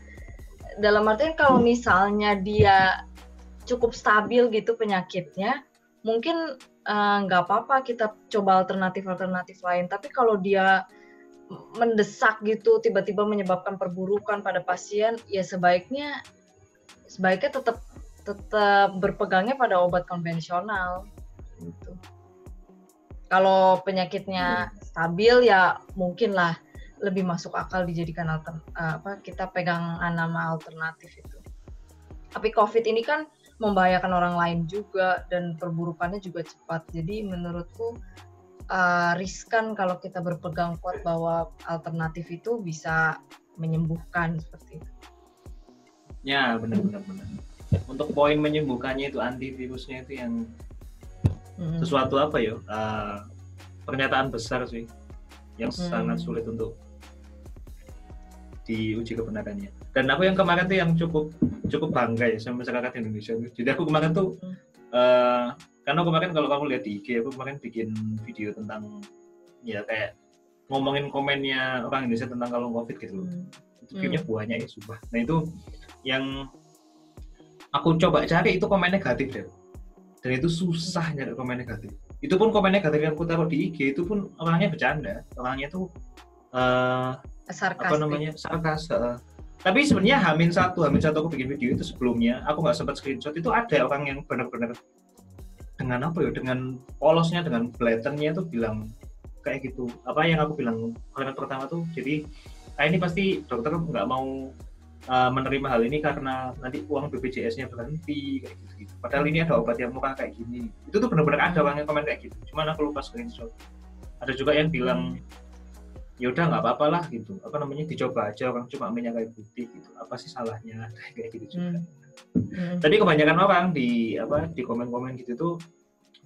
dalam artian kalau misalnya dia cukup stabil gitu penyakitnya mungkin nggak uh, apa-apa kita coba alternatif-alternatif lain. Tapi kalau dia mendesak gitu tiba-tiba menyebabkan perburukan pada pasien ya sebaiknya sebaiknya tetap tetap berpegangnya pada obat konvensional. Gitu. Kalau penyakitnya stabil ya mungkin lah lebih masuk akal dijadikan alter, apa kita pegang nama alternatif itu. Tapi COVID ini kan membahayakan orang lain juga dan perburukannya juga cepat. Jadi menurutku uh, riskan kalau kita berpegang kuat bahwa alternatif itu bisa menyembuhkan seperti itu. Ya, benar-benar benar. Untuk poin menyembuhkannya itu antivirusnya itu yang hmm. sesuatu apa ya? Uh, pernyataan besar sih yang hmm. sangat sulit untuk diuji kebenarannya. Dan aku yang kemarin tuh yang cukup cukup bangga ya sama masyarakat Indonesia. Jadi aku kemarin tuh hmm. uh, karena kemarin kalau kamu lihat di IG aku kemarin bikin video tentang ya kayak ngomongin komennya orang Indonesia tentang kalung covid gitu loh hmm. itu videonya hmm. banyak ya sumpah nah itu yang aku coba cari itu komen negatif deh dan itu susah nyari komen negatif itu pun komen negatif yang aku taruh di IG itu pun orangnya bercanda orangnya tuh uh, apa namanya sarkas uh, tapi sebenarnya Hamin satu Hamin satu aku bikin video itu sebelumnya aku nggak sempat screenshot itu ada orang yang benar-benar dengan apa ya dengan polosnya dengan blatantnya tuh bilang kayak gitu apa yang aku bilang kalimat pertama tuh jadi nah ini pasti dokter nggak mau uh, menerima hal ini karena nanti uang BPJS-nya berhenti kayak gitu, gitu. Padahal ini ada obat yang murah kayak gini. Itu tuh benar-benar ada orang yang komen kayak gitu. Cuman aku lupa screenshot. Ada juga yang bilang ya udah nggak apa-apa lah gitu. Apa namanya dicoba aja orang cuma minyak kayak putih gitu. Apa sih salahnya kayak gitu juga. Hmm. Hmm. Tapi kebanyakan orang di apa di komen-komen gitu tuh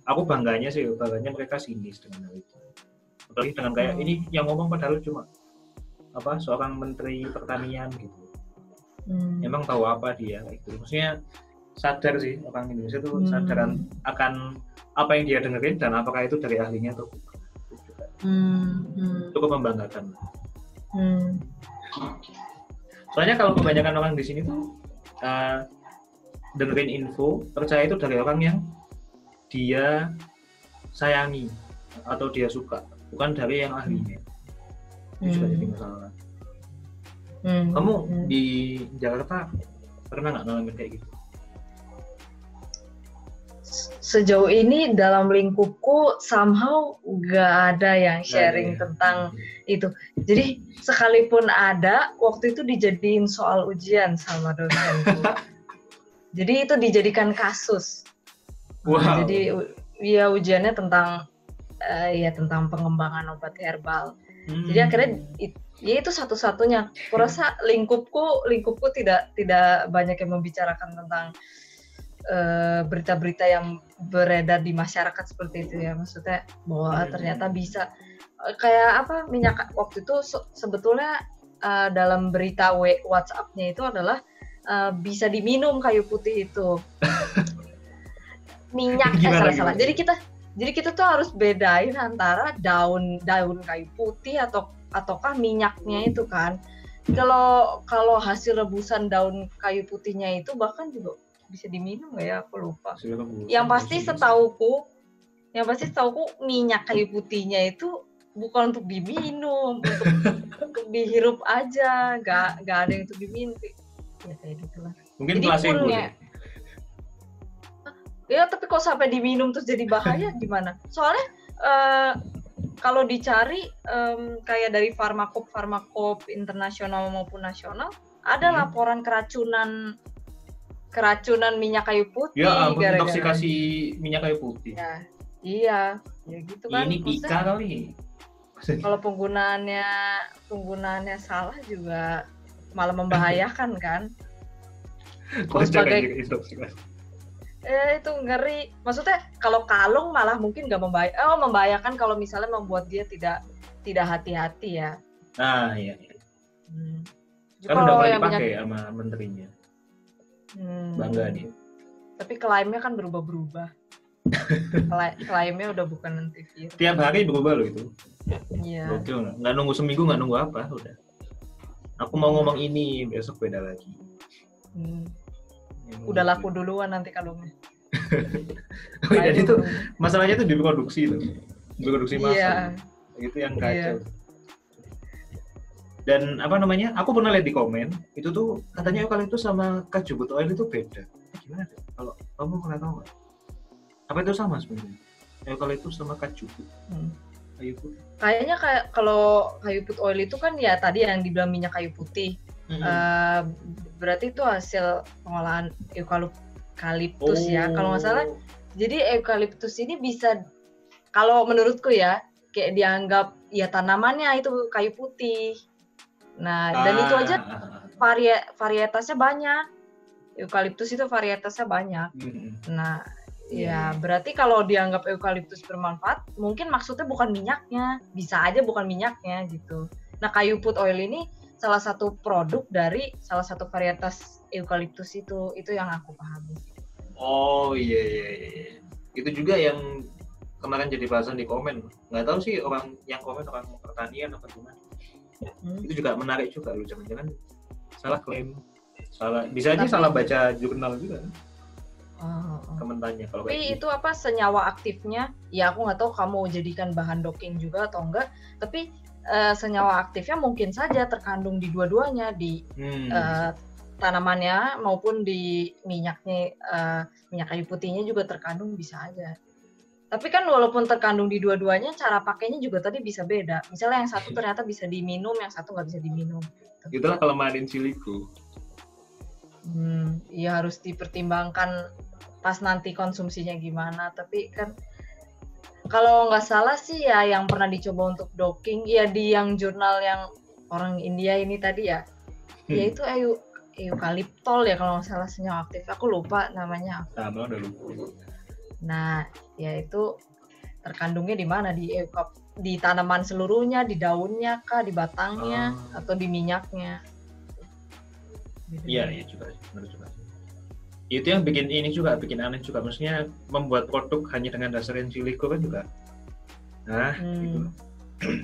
aku bangganya sih bangganya mereka sinis dengan hal itu. Apalagi dengan kayak hmm. ini yang ngomong padahal cuma apa seorang menteri pertanian gitu. Hmm. Emang tahu apa dia itu. Maksudnya sadar sih orang Indonesia tuh hmm. sadar akan apa yang dia dengerin dan apakah itu dari ahlinya atau bukan. Hmm. Hmm. Cukup membanggakan. Hmm. Soalnya kalau kebanyakan orang di sini tuh uh, dengerin info percaya itu dari orang yang dia sayangi atau dia suka bukan dari yang ahlinya itu hmm. juga jadi masalah hmm. kamu hmm. di Jakarta pernah nggak ngalamin kayak gitu sejauh ini dalam lingkupku somehow gak ada yang sharing ya. tentang itu. Jadi sekalipun ada, waktu itu dijadiin soal ujian sama dosen. Jadi itu dijadikan kasus. Wow. Jadi ya ujiannya tentang uh, ya tentang pengembangan obat herbal. Hmm. Jadi akhirnya it, ya itu satu-satunya. Kurasa lingkupku lingkupku tidak tidak banyak yang membicarakan tentang berita-berita uh, yang beredar di masyarakat seperti itu ya. Maksudnya bahwa hmm. ternyata bisa uh, kayak apa minyak waktu itu sebetulnya uh, dalam berita WhatsApp-nya itu adalah uh, bisa diminum kayu putih itu. Minyak eh, salah salah. Jadi kita jadi kita tuh harus bedain antara daun daun kayu putih atau ataukah minyaknya itu kan. Kalau kalau hasil rebusan daun kayu putihnya itu bahkan juga bisa diminum nggak ya? Aku lupa. Yang pasti setauku, yang pasti setauku minyak kayu putihnya itu bukan untuk diminum, untuk, untuk dihirup aja, nggak nggak ada yang untuk diminum. Ya kayak gitulah. Mungkin Jadi placebo. Ya tapi kok sampai diminum terus jadi bahaya gimana? Soalnya eh, kalau dicari em, kayak dari farmakop farmakop internasional maupun nasional ada Hmm. laporan keracunan keracunan minyak kayu putih Ya ampun, intoksikasi minyak kayu putih. Ya, iya, ya gitu kan. Ini Maksudnya pika kali. Kalau penggunaannya penggunaannya salah juga malah membahayakan kan? Kalau sebagai. Eh itu ngeri. Maksudnya kalau kalung malah mungkin nggak membahayakan. Oh membahayakan kalau misalnya membuat dia tidak tidak hati-hati ya. Nah, iya. iya. Hmm. Kan udah yang dipakai minyak- sama menterinya. Hmm. Bangga dia. Tapi klaimnya kan berubah-berubah. Kla- klaimnya udah bukan antivirus. Tiap hari berubah loh itu. Iya. Gokil nggak? Nggak nunggu seminggu, nggak nunggu apa, udah. Aku mau ngomong ini, besok beda lagi. Hmm. Udah laku duluan nanti kalungnya. Oh, jadi itu masalahnya itu diproduksi loh. Diproduksi dulu. Iya. massal. Itu yang Iya. Dan apa namanya? Aku pernah lihat di komen, itu tuh katanya eukaliptus sama kaju butuh oil itu beda. Gimana deh? Kalau kamu pernah tahu nggak? Apa itu sama sebenarnya? Eukaliptus sama kaju putih. Hmm. Kayu putih. Kayaknya kayak kalau kayu put oil itu kan ya tadi yang dibilang minyak kayu putih. Hmm. Eh, berarti itu hasil pengolahan eukaliptus ya. Kalau nggak salah Oh. Jadi eukaliptus ini bisa kalau menurutku ya kayak dianggap ya tanamannya itu kayu putih. Nah, dan itu aja Ah, varia varietasnya banyak. Eukaliptus itu varietasnya banyak. Hmm. Nah, Iya, ya berarti kalau dianggap eukaliptus bermanfaat, mungkin maksudnya bukan minyaknya, bisa aja bukan minyaknya gitu. Nah, kayu put oil ini salah satu produk dari salah satu varietas eukaliptus itu, itu yang aku pahami. Oh iya iya iya. iya. Itu juga yang kemarin jadi bahasan di komen. Nggak tahu sih orang yang komen orang pertanian apa gimana. Hmm. Itu juga menarik juga loh. Jangan-jangan salah klaim. Salah bisa aja Tapi- salah baca jurnal juga Oh, oh. komentarnya kalau Tapi kayak gitu. itu apa senyawa aktifnya? Ya aku nggak tahu kamu jadikan bahan docking juga atau enggak. Tapi eh, senyawa aktifnya mungkin saja terkandung di dua-duanya di Hmm. eh, tanamannya maupun di minyaknya eh, minyak kayu putihnya juga terkandung bisa aja. Tapi kan walaupun terkandung di dua-duanya, cara pakainya juga tadi bisa beda. Misalnya yang satu ternyata bisa diminum, yang satu nggak bisa diminum. Itulah kelemahan in silico. Hmm, ya harus dipertimbangkan pas nanti konsumsinya gimana. Tapi kan kalau nggak salah sih ya yang pernah dicoba untuk docking, ya di yang jurnal yang orang India ini tadi ya, Hmm. ya itu eu eukaliptol ya kalau nggak salah senyawa aktif. Aku lupa namanya. Sama udah lupa. Nah, ya itu terkandungnya di mana di euka- di tanaman seluruhnya, di daunnya kah, di batangnya, Ah. atau di minyaknya. Gitu. Iya iya juga benar juga. Itu yang bikin ini juga bikin aneh juga. Maksudnya membuat produk hanya dengan dasar in silico kan juga. Nah, Hmm. gitu.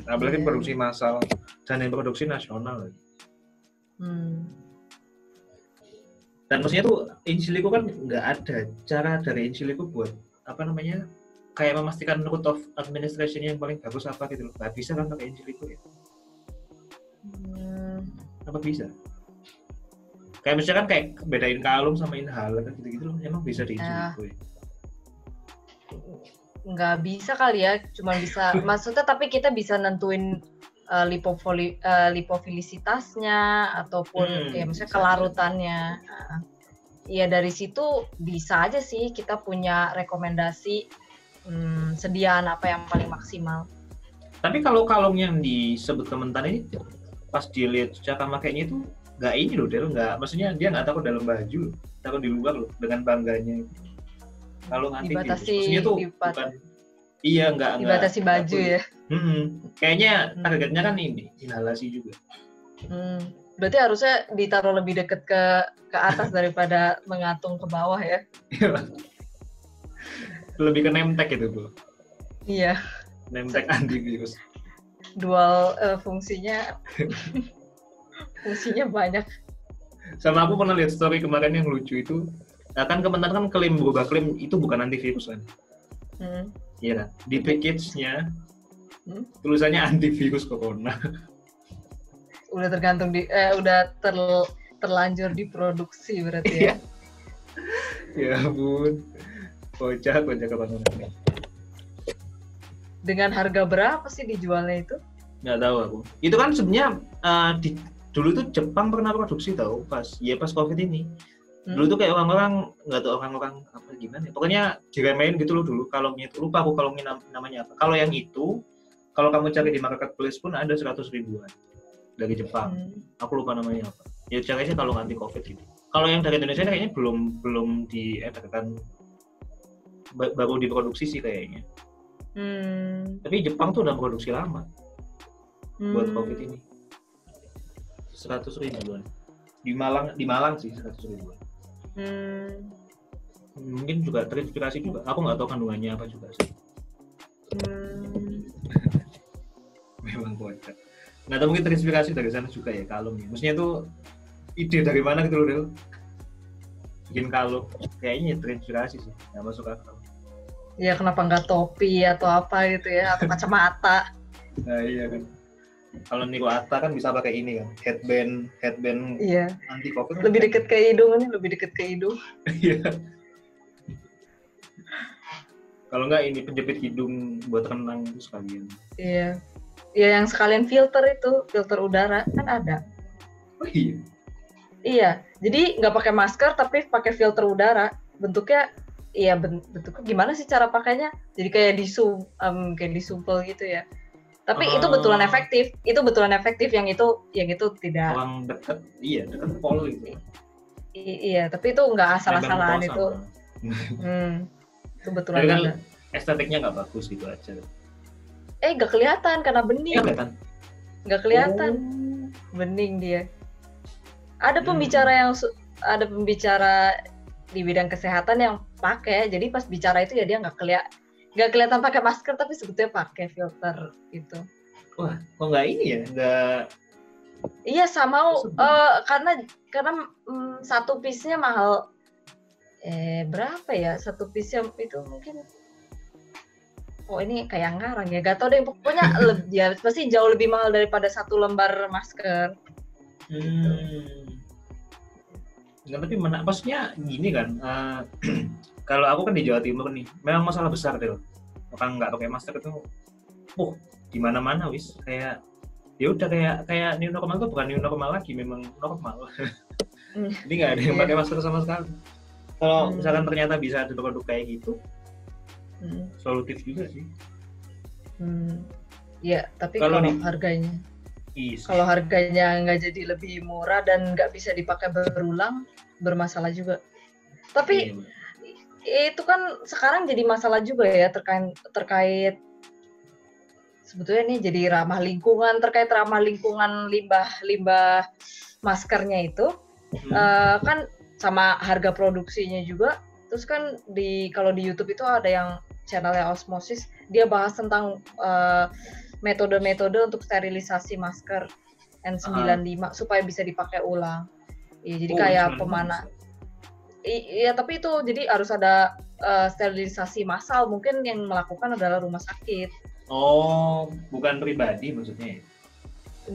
Apalagi Iya, produksi massal dan yang produksi nasional. Hmm. dan maksudnya tuh in silico kan nggak ada cara dari in silico buat apa namanya kayak memastikan root of administration yang paling bagus apa gitu loh. Nggak bisa kan pakai in silico ya? Hmm. apa bisa? Kayak misalnya kan kayak bedain kalung sama inhaler kan gitu gitu loh. Emang bisa di in Ah. silico ya? Nggak bisa kali ya cuma bisa. Maksudnya tapi kita bisa nentuin uh, lipofili, uh, lipofilisitasnya ataupun Hmm, ya misalnya bisa. kelarutannya. Nah, Iya dari situ bisa aja sih kita punya rekomendasi hmm, sediaan apa yang paling maksimal. tapi kalau kalung yang disebut kementan ini pas dilihat cara makainya itu nggak ini loh Del nggak maksudnya dia nggak taruh dalam baju taruh di luar loh dengan bangganya kalau anti virus Dibatasi, maksudnya tuh dibat- bukan iya nggak nggak- dibatasi nggak baju boleh. ya. Mm-mm. Kayaknya Hmm. targetnya kan ini, inhalasi juga. Hmm, berarti harusnya ditaruh lebih dekat ke ke atas daripada mengantung ke bawah ya. Lebih ke nemtek itu, Bu. Iya. Nemtek antivirus. dual uh, fungsinya fungsinya banyak sama aku pernah lihat story kemarin yang lucu itu nah kan Kementerian kan klaim berubah klaim itu bukan antivirus kan hmm. iya kan di package-nya hmm? tulisannya antivirus corona udah tergantung di eh, udah ter, terlanjur diproduksi berarti ya. Ya ampun. Kocak kocak kapan dengan harga berapa sih dijualnya itu? Nggak tahu aku. Itu kan sebenarnya uh, di dulu tuh Jepang pernah produksi tau pas ya pas covid ini. Hmm. dulu tuh kayak orang-orang nggak tahu orang-orang apa gimana ya. pokoknya main gitu loh dulu. Kalau itu lupa aku kalau namanya apa. Kalau yang itu kalau kamu cari di marketplace pun ada seratus ribuan dari Jepang. Hmm. aku lupa namanya apa. Ya caranya kalau nganti covid gitu. Kalau yang dari Indonesia kayaknya belum belum diedarkan baru diproduksi sih kayaknya. Hmm. tapi Jepang tuh udah produksi lama hmm. buat covid ini. Seratus ribuan di Malang di Malang sih seratus ribuan hmm. mungkin juga terinspirasi juga. Aku nggak tahu kandungannya apa juga sih. Hmm. memang kocak nggak tahu mungkin terinspirasi dari sana juga ya kalung ya. Maksudnya itu ide dari mana gitu loh bikin kalung. Kayaknya terinspirasi sih nggak masuk akal. Ya kenapa nggak topi atau apa gitu ya atau kacamata? Nah iya kan. Kalau Niko Atta kan bisa pakai ini kan headband headband iya. anti covid. Lebih deket ke hidung ini lebih deket ke hidung iya. Kalau nggak ini penjepit hidung buat renang itu sekalian. Iya iya yang sekalian filter itu filter udara kan ada. Oh iya. Iya jadi nggak pakai masker tapi pakai filter udara. Bentuknya iya bentuknya gimana sih cara pakainya? Jadi kayak di um, kayak disumpel gitu ya. Tapi uh, itu betulan efektif. Itu betulan efektif yang itu yang itu tidak. Orang dekat iya dekat pol gitu. I iya tapi itu nggak asal-asalan itu. Hmm, itu betulan kan estetiknya nggak bagus gitu aja eh nggak kelihatan karena bening. Nggak nggak kelihatan. Oh. bening dia. Ada hmm. pembicara hmm. yang ada pembicara di bidang kesehatan yang pakai. Jadi pas bicara itu ya dia nggak kelihatan nggak kelihatan pakai masker tapi sebetulnya pakai filter gitu wah kok nggak ini ya? Nggak iya sama uh, karena karena um, satu piece-nya mahal eh berapa ya? Satu piece itu mungkin oh ini kayak ngarang ya gak tau deh pokoknya lebih, ya pasti jauh lebih mahal daripada satu lembar masker hmm. Nggak, tapi mana, maksudnya gini kan uh, kalau aku kan di Jawa Timur nih memang masalah besar deh orang nggak pakai masker itu uh di mana mana wis kayak ya udah kayak kayak new normal tuh bukan new normal lagi memang normal hmm. ini nggak ada yang pakai iya. masker sama sekali kalau hmm. misalkan ternyata bisa ada produk kayak gitu hmm. solutif juga sih hmm. ya tapi kalau, kalau di, harganya Is. kalau harganya nggak jadi lebih murah dan nggak bisa dipakai berulang bermasalah juga tapi iya itu kan sekarang jadi masalah juga ya terkait terkait sebetulnya ini jadi ramah lingkungan terkait ramah lingkungan limbah limbah maskernya itu hmm. uh, kan sama harga produksinya juga terus kan di kalau di YouTube itu ada yang channelnya Osmosis dia bahas tentang uh, metode-metode untuk sterilisasi masker N95 uh. supaya bisa dipakai ulang. Ya, jadi oh, kayak pemanah Iya, tapi itu jadi harus ada uh, sterilisasi massal. Mungkin yang melakukan adalah rumah sakit. Oh, bukan pribadi maksudnya ya?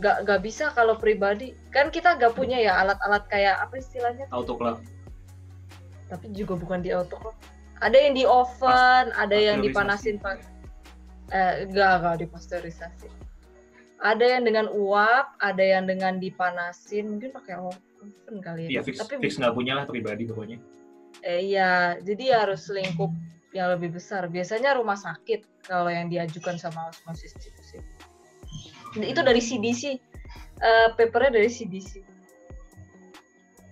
Gak, gak bisa kalau pribadi. Kan kita gak punya ya alat-alat kayak apa istilahnya? Autoclave. Tapi juga bukan di autoclave. Ada yang di oven, Pas, ada yang dipanasin pak. Eh, gak, gak dipasteurisasi. Ada yang dengan uap, ada yang dengan dipanasin. Mungkin pakai oven kali ya. Iya, fix, Tapi fix nggak punya lah pribadi pokoknya. Eh, iya, jadi harus lingkup yang lebih besar. Biasanya rumah sakit kalau yang diajukan sama osmosis itu sih. Itu dari CDC. Uh, eh, papernya dari CDC.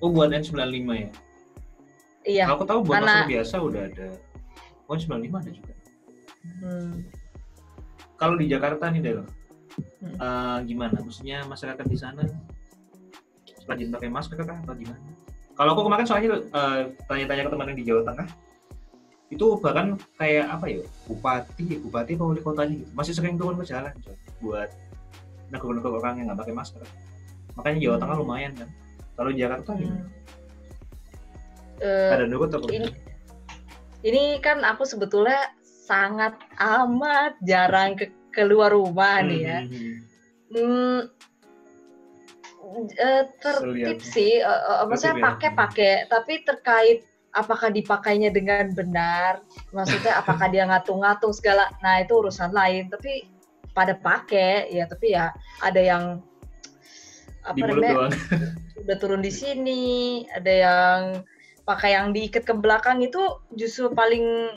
Oh, buat N95 ya? Iya. Aku tahu buat masker biasa udah ada. Oh, N95 ada juga. Hmm. Kalau di Jakarta nih, Del, hmm. uh, gimana? Maksudnya masyarakat di sana rajin pakai masker kah atau gimana? Kalau aku kemarin soalnya uh, tanya-tanya ke teman yang di Jawa Tengah, itu bahkan kayak apa ya bupati bupati apa wali kotanya gitu masih sering turun ke jalan coy, buat negara-negara orang yang nggak pakai masker makanya Jawa Tengah Hmm. lumayan kan kalau Jakarta gimana Hmm. Eh, ada ini, ini kan aku sebetulnya sangat amat jarang ke keluar rumah nih ya. Hmm. Hmm, tertib Selihat. sih, maksudnya Tertib ya? pakai-pakai, tapi terkait apakah dipakainya dengan benar, maksudnya apakah dia ngatung-ngatung segala, nah itu urusan lain. Tapi pada pakai ya, tapi ya ada yang apa di namanya udah turun di sini, ada yang pakai yang diikat ke belakang itu justru paling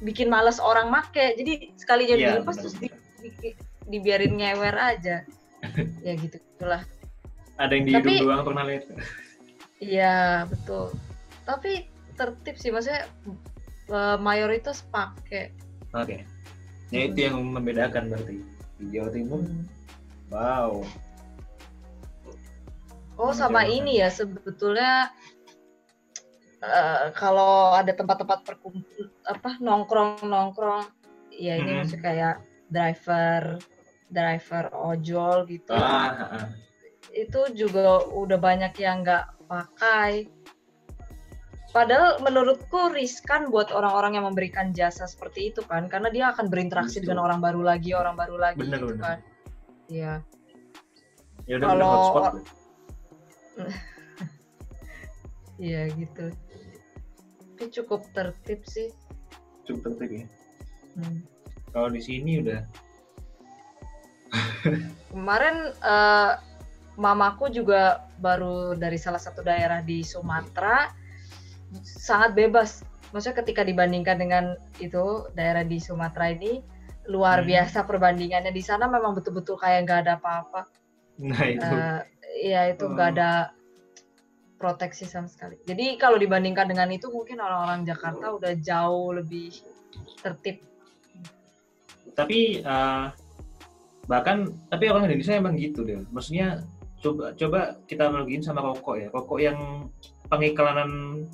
bikin males orang make. Jadi sekalinya Iya, dilepas benar, terus di, di- dibiarin ngewer aja. ya gitu itulah. ada yang di Tapi- hidung doang pernah lihat Iya, betul. Tapi tertib sih maksudnya eh, mayoritas pakai. oke ya itu yang membedakan berarti di Jawa Timur Hmm. wow Oh, Sama ini ya sebetulnya eh, kalau ada tempat-tempat perkumpul apa nongkrong-nongkrong ya ini Mhm. maksudnya kayak driver driver ojol gitu. ah. Itu juga udah banyak yang nggak pakai. Padahal menurutku riskan buat orang-orang yang memberikan jasa seperti itu kan karena dia akan berinteraksi Betul. dengan orang baru lagi, orang baru lagi Bener, gitu bener. kan. Iya. ya Kalau-. Iya gitu. Tapi cukup tertib sih. cukup tertib ya Hmm. kalau di sini udah Kemarin eh, mamaku juga baru dari salah satu daerah di Sumatera sangat bebas. Maksudnya ketika dibandingkan dengan itu daerah di Sumatera ini luar Hmm. biasa perbandingannya di sana memang betul-betul kayak nggak ada apa-apa. nah itu Eh, Iya itu nggak Oh. ada proteksi sama sekali. Jadi kalau dibandingkan dengan itu mungkin orang-orang Jakarta udah jauh lebih tertib. tapi eh, bahkan tapi orang Indonesia emang gitu deh maksudnya coba coba kita analogiin sama rokok ya rokok yang pengiklanannya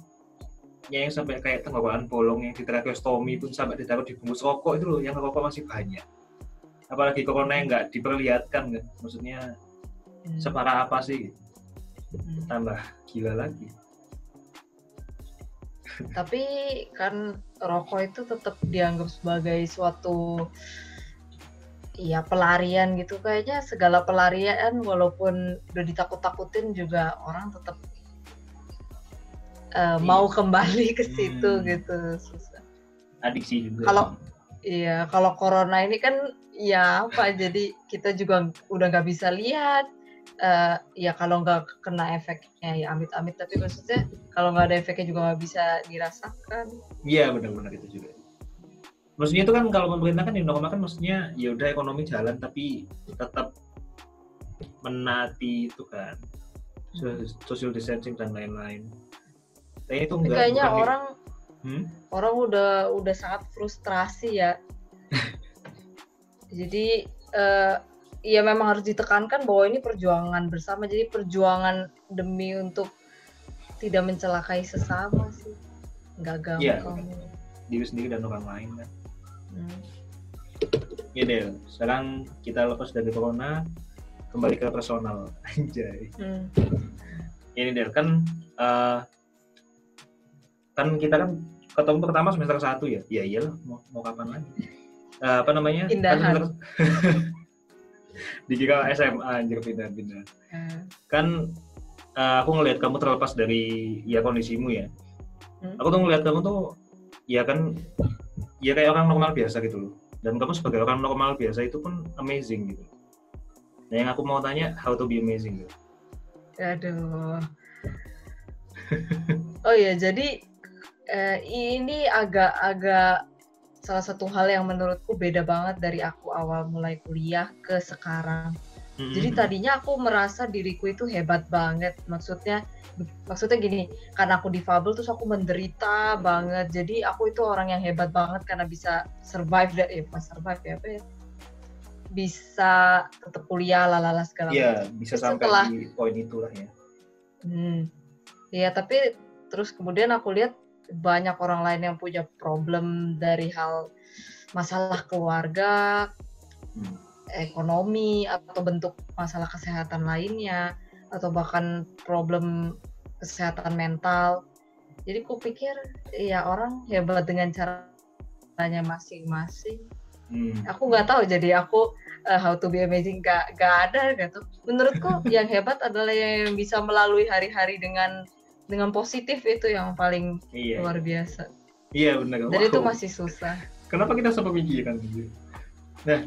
yang sampai kayak tenggorokan bolong yang di tracheostomy pun sampai ditaruh di bungkus rokok itu loh yang rokok masih banyak apalagi corona yang nggak diperlihatkan kan maksudnya Hmm. separah apa sih. Tambah gila lagi Tapi kan rokok itu tetap dianggap sebagai suatu ya pelarian gitu kayaknya segala pelarian walaupun udah ditakut-takutin juga orang tetap eh, mau kembali ke situ Hmm. gitu. Susah. adiksi juga Kalau iya kalau corona ini kan ya apa jadi kita juga udah nggak bisa lihat eh, ya kalau nggak kena efeknya ya amit-amit tapi maksudnya kalau nggak ada efeknya juga nggak bisa dirasakan. Iya benar-benar itu juga. Maksudnya itu kan kalau pemerintah kan Indomaret kan maksudnya ya udah ekonomi jalan tapi tetap menaati itu kan So- social distancing dan lain-lain. Kayaknya itu enggak. kayaknya di- orang Hmm? orang udah udah sangat frustrasi ya. Jadi eh, ya memang harus ditekankan bahwa ini perjuangan bersama. Jadi perjuangan demi untuk tidak mencelakai sesama sih. Nggak gampang. diri sendiri dan orang lain kan. Hmm. Ya Del, sekarang kita lepas dari corona kembali ke personal anjay. Hmm. Ini Del kan eh, kan kita kan ketemu pertama semester satu ya. Ya iyalah mau, mau kapan lagi. Eh, apa namanya? Kan Pindahan. semester- Dikira SMA anjir pindah-pindah. Hmm. Kan eh, aku ngelihat kamu terlepas dari ya kondisimu ya. Hmm. Aku tuh ngelihat kamu tuh ya kan ya kayak orang normal biasa gitu loh. Dan kamu sebagai orang normal biasa itu pun amazing gitu. Nah yang aku mau tanya how to be amazing gitu. Aduh. Oh ya, jadi eh, ini agak-agak salah satu hal yang menurutku beda banget dari aku awal mulai kuliah ke sekarang. Jadi Mhm. tadinya aku merasa diriku itu hebat banget. Maksudnya maksudnya gini, karena aku difabel terus aku menderita banget. Jadi aku itu orang yang hebat banget karena bisa survive dari eh, bukan survive ya apa ya? Bisa tetap kuliah lalala segala Iya bisa Terus sampai setelah- di poin itulah ya. Hmm. Iya, tapi terus kemudian aku lihat banyak orang lain yang punya problem dari hal masalah keluarga, Hmm. ekonomi atau bentuk masalah kesehatan lainnya atau bahkan problem kesehatan mental. Jadi ku pikir ya orang hebat dengan caranya masing-masing. Hmm. Aku nggak tahu jadi aku uh, how to be amazing gak, gak ada gitu. Menurutku yang hebat adalah yang bisa melalui hari-hari dengan dengan positif itu yang paling iya. luar biasa. Iya benar. Dan wow. itu masih susah. Kenapa kita sampai mikiran gitu? Nah,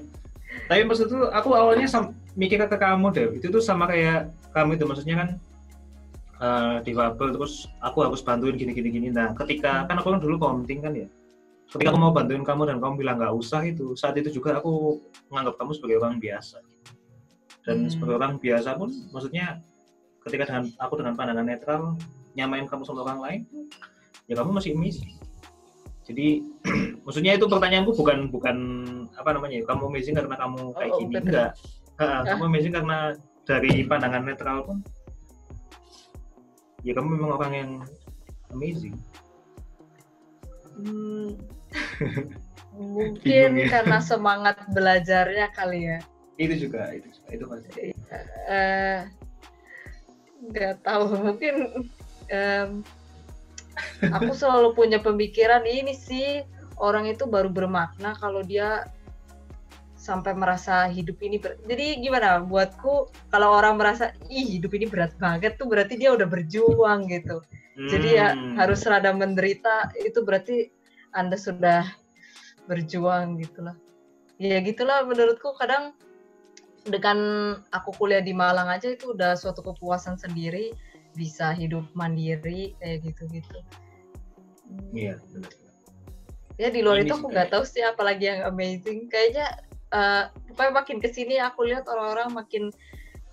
tapi maksud tuh aku awalnya mikir ke kamu deh itu tuh sama kayak kamu itu maksudnya kan uh, difabel terus aku harus bantuin gini gini gini nah ketika kan aku kan dulu komting kan ya ketika aku mau bantuin kamu dan kamu bilang nggak usah itu saat itu juga aku menganggap kamu sebagai orang biasa dan hmm. sebagai orang biasa pun maksudnya ketika dengan aku dengan pandangan netral nyamain kamu sama orang lain ya kamu masih amazing. Jadi maksudnya itu pertanyaanku bukan bukan apa namanya kamu amazing karena kamu kayak oh, gini enggak. Uh, kamu amazing karena dari pandangan netral pun ya kamu memang orang yang amazing. Hmm, mungkin ya. karena semangat belajarnya kali ya. Itu juga itu juga itu pasti. Uh, nggak tahu mungkin um, aku selalu punya pemikiran ini sih orang itu baru bermakna kalau dia sampai merasa hidup ini ber... jadi gimana buatku kalau orang merasa ih hidup ini berat banget tuh berarti dia udah berjuang gitu hmm. jadi ya hmm. harus rada menderita itu berarti anda sudah berjuang gitulah ya gitulah menurutku kadang dengan aku kuliah di Malang aja itu udah suatu kepuasan sendiri bisa hidup mandiri kayak gitu-gitu. Iya ya di luar Ini itu aku nggak tahu sih apalagi yang amazing. Kayaknya uh, pokoknya makin ke sini aku lihat orang-orang makin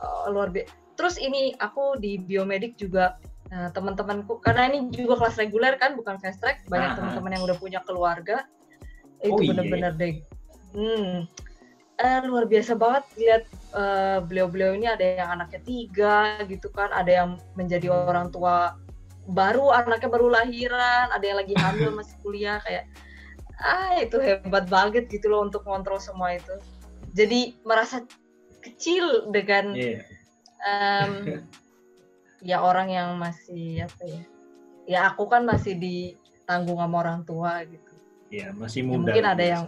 uh, luar biasa terus ini aku di biomedik juga uh, teman-temanku. Karena ini juga kelas reguler kan bukan fast track. Banyak teman-teman yang udah punya keluarga. Itu oh, iya. bener-bener deh. Hmm, uh, luar biasa banget lihat uh, beliau-beliau ini ada yang anaknya tiga gitu kan ada yang menjadi orang tua baru anaknya baru lahiran ada yang lagi hamil masih kuliah kayak ah itu hebat banget gitu loh untuk kontrol semua itu. Jadi merasa kecil dengan yeah. um, ya orang yang masih apa ya ya aku kan masih ditanggung sama orang tua gitu. Ya masih ya, muda ya, mungkin ada yang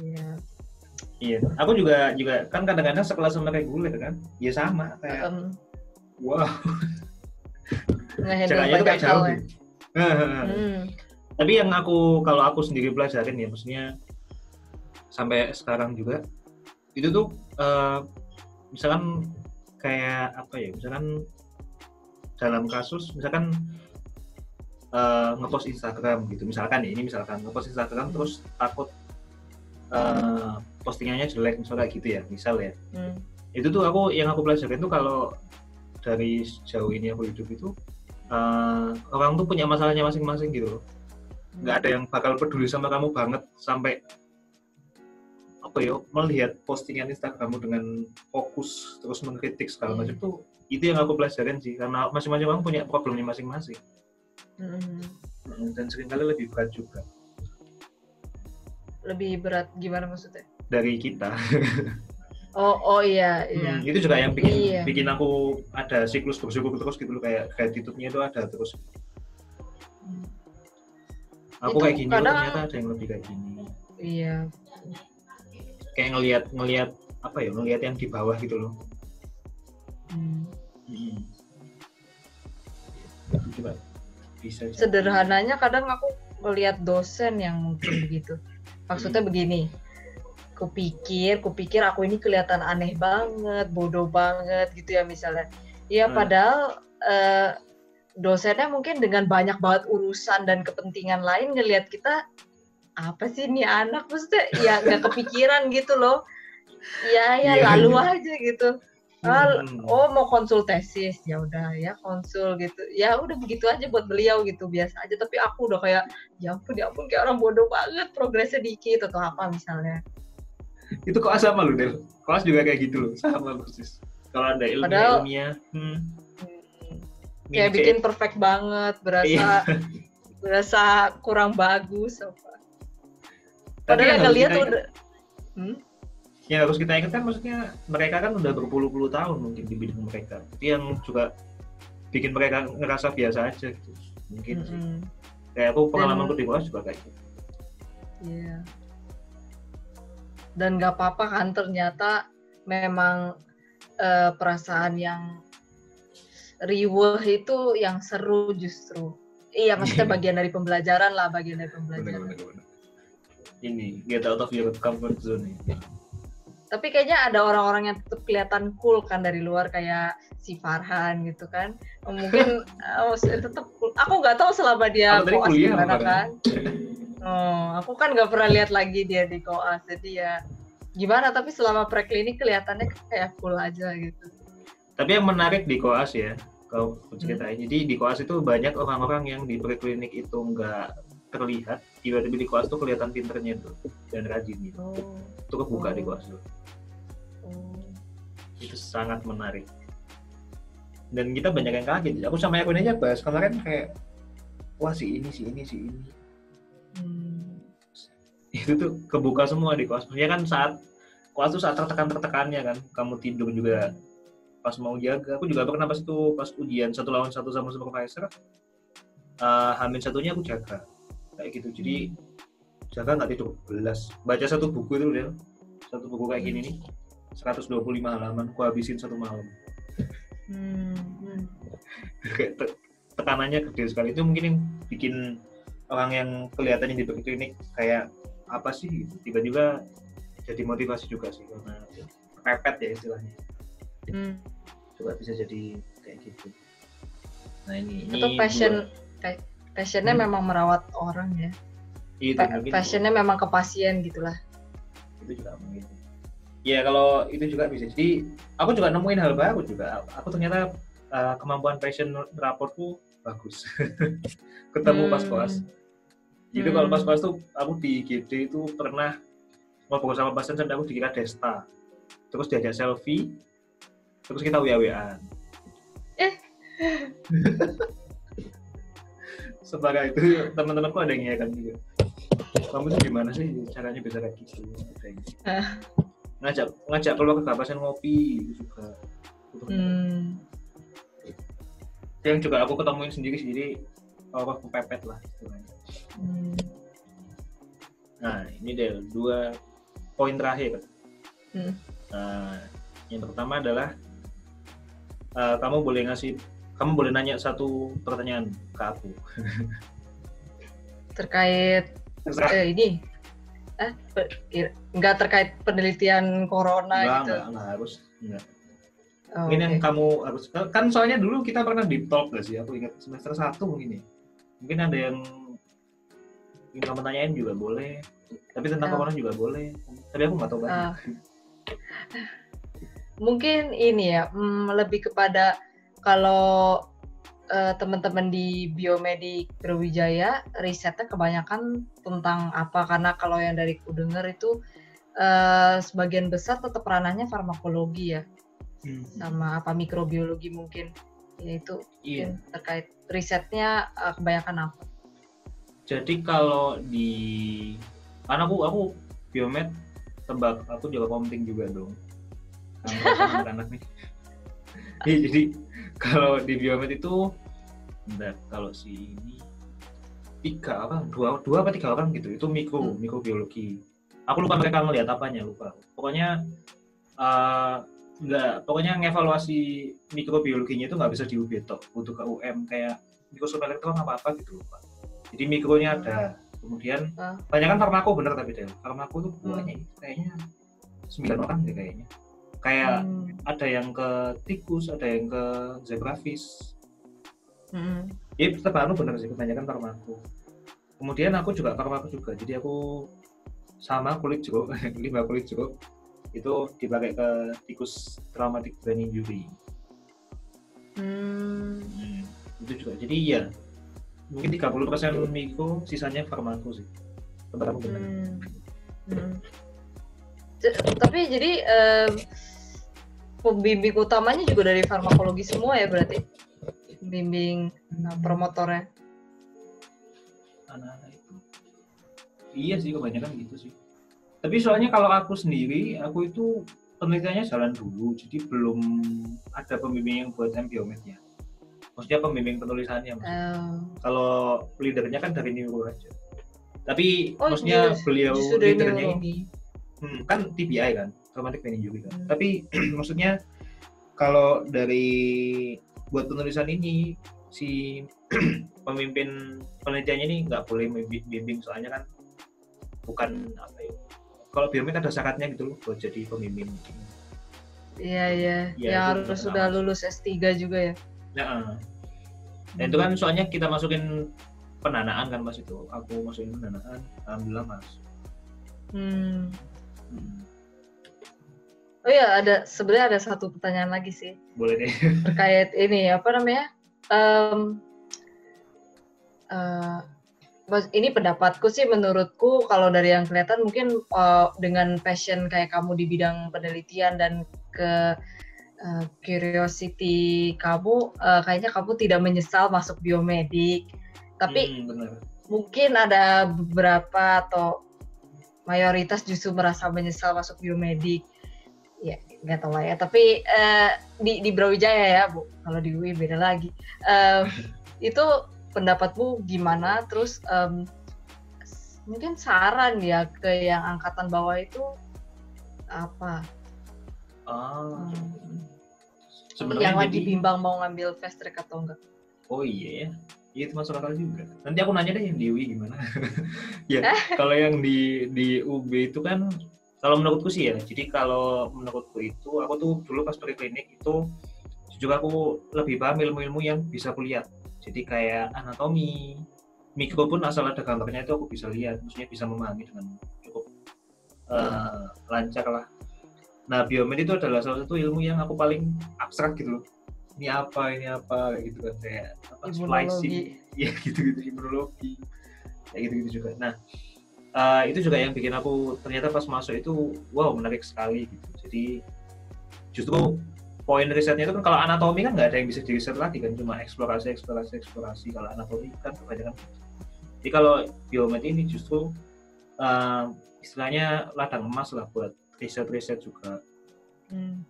ya iya aku juga juga kan kadang-kadang sekelas sama reguler kan ya sama kayak um, wow. Caranya itu kayak jauh ya. hmm. Tapi yang aku kalau aku sendiri pelajarin ya maksudnya sampai sekarang juga itu tuh uh, misalkan kayak apa ya misalkan dalam kasus misalkan uh, ngepost Instagram gitu misalkan ya ini misalkan ngepost Instagram terus takut uh, postingannya jelek misalnya kayak gitu ya misal ya hmm. itu tuh aku yang aku pelajarin tuh kalau dari sejauh ini aku hidup itu uh, orang tuh punya masalahnya masing-masing gitu loh nggak ada yang bakal peduli sama kamu banget sampai apa ya melihat postingan Instagrammu dengan fokus terus mengkritik segala hmm. macam tuh itu yang aku pelajarin sih karena masing-masing orang punya problemnya masing-masing hmm. dan sering kali lebih berat juga lebih berat gimana maksudnya dari kita oh oh iya iya hmm, itu juga yang bikin iya. bikin aku ada siklus bersyukur terus gitu loh kayak gratitude-nya itu ada terus aku kayak gini kadang, ternyata ada yang lebih kayak gini iya kayak ngelihat ngelihat apa ya ngelihat yang di bawah gitu loh hmm. Hmm. coba bisa sederhananya kadang aku melihat dosen yang mungkin begitu maksudnya hmm. begini kupikir kupikir aku ini kelihatan aneh banget bodoh banget gitu ya misalnya. Ya hmm. padahal uh, dosennya mungkin dengan banyak banget urusan dan kepentingan lain ngelihat kita apa sih ini anak? Maksudnya ya nggak kepikiran gitu loh. Ya ya yeah, lalu aja gitu. Ah, hmm. oh mau konsultasis ya udah ya konsul gitu. Ya udah begitu aja buat beliau gitu biasa aja. Tapi aku udah kayak ya ampun ya ampun kayak orang bodoh banget progresnya dikit atau apa misalnya itu kok sama lu Del kelas juga kayak gitu loh sama persis kalau ada ilmu ilmiah hmm kayak bikin perfect banget berasa iya. berasa kurang bagus apa padahal yang ngeliat udah hmm? yang harus kita ingat kan maksudnya mereka kan udah berpuluh-puluh tahun mungkin di bidang mereka itu yang juga bikin mereka ngerasa biasa aja gitu mungkin sih Mm-mm. kayak aku pengalaman Dan- di kelas juga kayak gitu Iya. Dan nggak apa-apa kan ternyata memang eh, perasaan yang riweh itu yang seru justru. Iya, maksudnya bagian dari pembelajaran lah, bagian dari pembelajaran. ini get out of your comfort zone ya. Tapi kayaknya ada orang-orang yang tetap kelihatan cool kan dari luar kayak si Farhan gitu kan. Mungkin eh, maksudnya tetap cool. Aku nggak tahu selama dia kuliah gimana kan. Oh, aku kan nggak pernah lihat lagi dia di koas. Jadi ya gimana tapi selama preklinik kelihatannya kayak cool aja gitu. tapi yang menarik di koas ya kalau aku ceritain jadi di koas itu banyak orang-orang yang di preklinik itu nggak terlihat tiba-tiba di koas tuh kelihatan pinternya tuh dan rajin gitu Oh. itu kebuka di Oh. koas tuh oh. itu sangat menarik dan kita banyak yang kaget aku sama Erwin aja bahas kemarin kayak wah si ini si ini si ini Hmm. Itu tuh kebuka semua di koas maksudnya kan saat koas tuh saat tertekan tertekannya kan. Kamu tidur juga pas mau jaga. Aku juga pernah pas itu pas ujian satu lawan satu sama supervisor eh hamin satunya aku jaga. Kayak gitu. Jadi jaga nggak tidur? Belas. Baca satu buku itu Del satu buku kayak gini nih. 125 halaman. Aku habisin satu malam. Hmm. Hmm. kayak te- tekanannya gede sekali. Itu mungkin yang bikin orang yang kelihatannya di klinik kayak apa sih gitu. tiba-tiba jadi motivasi juga sih karena pepet ya istilahnya Hmm. coba bisa jadi kayak gitu nah ini ini Itu passion pa- passionnya Hmm. memang merawat orang ya. itu Pa- mungkin passionnya memang ke pasien gitulah. itu juga mungkin ya kalau itu juga bisa jadi aku juga nemuin hal baru juga aku ternyata uh, kemampuan passion raportku bagus ketemu pas Hmm. koas jadi kalau pas Hmm. koas tuh aku di GD itu pernah ngobrol sama pasien sampai aku dikira Desta terus diajak selfie terus kita wa Eh. sebagai itu teman-temanku ada yang kan juga kamu tuh gimana sih caranya bisa kayak gitu gitu. Ah. ngajak ngajak keluar ke kapasan ngopi itu juga Itu Hmm. yang juga aku ketemuin sendiri sendiri kalau aku pepet lah istilahnya. Hmm. nah ini deh dua poin terakhir Hmm. Nah, yang pertama adalah eh, kamu boleh ngasih kamu boleh nanya satu pertanyaan ke aku Terkait Terserah. eh, ini eh nggak terkait penelitian corona enggak, gitu. enggak, enggak harus enggak. Oh, mungkin yang oke. kamu harus kan soalnya dulu kita pernah di talk gak sih aku ingat semester satu mungkin ya mungkin ada yang ingin kamu tanyain juga boleh tapi tentang Oh. corona juga boleh tapi aku nggak tahu banyak Ah. Mungkin ini ya, hmm, lebih kepada kalau eh, teman-teman di biomedik Brawijaya risetnya kebanyakan tentang apa? Karena kalau yang dari ku dengar itu eh, sebagian besar tetap ranahnya farmakologi ya, Hmm. sama apa mikrobiologi mungkin. Ya itu iya mungkin terkait risetnya eh, kebanyakan apa? jadi kalau di karena aku aku biomed tebak aku juga komting juga dong sama anak-anak nih jadi kalau di biomed itu bentar, kalau si ini tiga apa dua dua apa tiga orang gitu itu mikro Hmm. mikrobiologi aku lupa mereka ngelihat apanya lupa pokoknya eh, nggak pokoknya ngevaluasi mikrobiologinya itu nggak bisa di tok ke UM kayak mikroskop elektron apa apa gitu lupa jadi mikronya ada kemudian Ah. banyak kan farmako bener tapi Del? Farmako tuh buahnya kayaknya sembilan orang deh kayaknya. Kayak Hmm. ada yang ke tikus ada yang ke zebrafish. Hmm. ya terbaru bener sih kebanyakan farmako kemudian aku juga farmako juga jadi aku sama kulit jeruk lima kulit jeruk itu dipakai ke tikus traumatic brain injury Hmm. Hmm, itu juga jadi ya mungkin 30% mikro sisanya farmako sih bener Hmm. Hmm. Tapi jadi em, pembimbing utamanya juga dari farmakologi semua ya berarti? Pembimbing eh, promotornya. anak-anak itu iya sih kebanyakan gitu sih tapi soalnya kalau aku sendiri aku itu penelitiannya jalan dulu jadi belum ada pembimbing yang buat MBiomed ya maksudnya pembimbing penulisannya maksudnya. Eh, kalau leadernya kan dari Neuro aja tapi Oh, maksudnya iya, beliau leadernya Neuro. ini hmm, kan TBI kan traumatic brain injury kan Hmm. tapi maksudnya kalau dari buat penulisan ini si pemimpin penelitiannya ini nggak boleh membi- bimbing soalnya kan bukan apa ya kalau biomed ada syaratnya gitu loh buat jadi pemimpin. Iya iya, Iya, yang harus sudah lulus S3 juga ya. nah, dan itu kan soalnya kita masukin pendanaan kan mas itu. Aku masukin pendanaan alhamdulillah mas. Hmm. Hmm, Oh iya, ada sebenarnya ada satu pertanyaan lagi sih. Boleh deh. Terkait ini apa namanya? Mas- ini pendapatku sih menurutku kalau dari yang kelihatan mungkin eh, dengan passion kayak kamu di bidang penelitian dan ke eh, curiosity kamu eh, kayaknya kamu tidak menyesal masuk biomedik. Tapi Hmm, mungkin ada beberapa atau mayoritas justru merasa menyesal masuk biomedik. Ya nggak tahu lah ya. Tapi eh, di di Brawijaya ya bu. Kalau di UI beda lagi. Eh, itu pendapatmu gimana terus s- mungkin saran ya ke yang angkatan bawah itu apa ah Hmm, sebenarnya yang lagi bimbang mau ngambil fast track atau enggak oh iya ya Iya itu masuk akal juga. Nanti aku nanya deh yang di UI gimana. ya, kalau yang di di UB itu kan kalau menurutku sih ya. Jadi kalau menurutku itu aku tuh dulu pas pergi klinik itu juga aku lebih paham ilmu-ilmu yang bisa kulihat. Jadi kayak anatomi, mikro pun asal ada gambarnya itu aku bisa lihat, maksudnya bisa memahami dengan cukup eh, lancar lah. Nah, biomed itu adalah salah satu ilmu yang aku paling abstrak gitu loh. Ini apa, ini apa, kayak gitu kan. Kayak apa, splicing, ya gitu-gitu imunologi kayak gitu-gitu juga. Nah eh, itu juga yang bikin aku ternyata pas masuk itu wow menarik sekali gitu. Jadi justru poin risetnya itu kan kalau anatomi kan nggak ada yang bisa diriset lagi kan cuma eksplorasi eksplorasi eksplorasi. Kalau anatomi kan kebanyakan jadi kalau biomed ini justru eh, istilahnya ladang emas lah buat riset-riset juga. Hmm.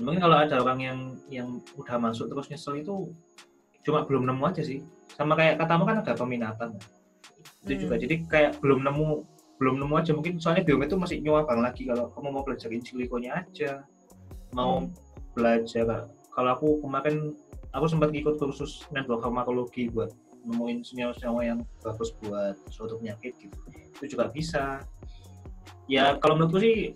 mungkin kalau ada orang yang yang udah masuk terus nyesel itu cuma belum nemu aja sih. Sama kayak katamu kan ada peminatan. Itu Hmm. juga. Jadi kayak belum nemu belum nemu aja. Mungkin soalnya biomed itu masih nyuabang lagi. Kalau kamu mau belajar in siliconya aja mau Hmm. Belajar kalau aku kemarin aku sempat ikut kursus network farmakologi buat nemuin senyawa-senyawa yang bagus buat suatu penyakit gitu. Itu juga bisa. Ya kalau menurutku sih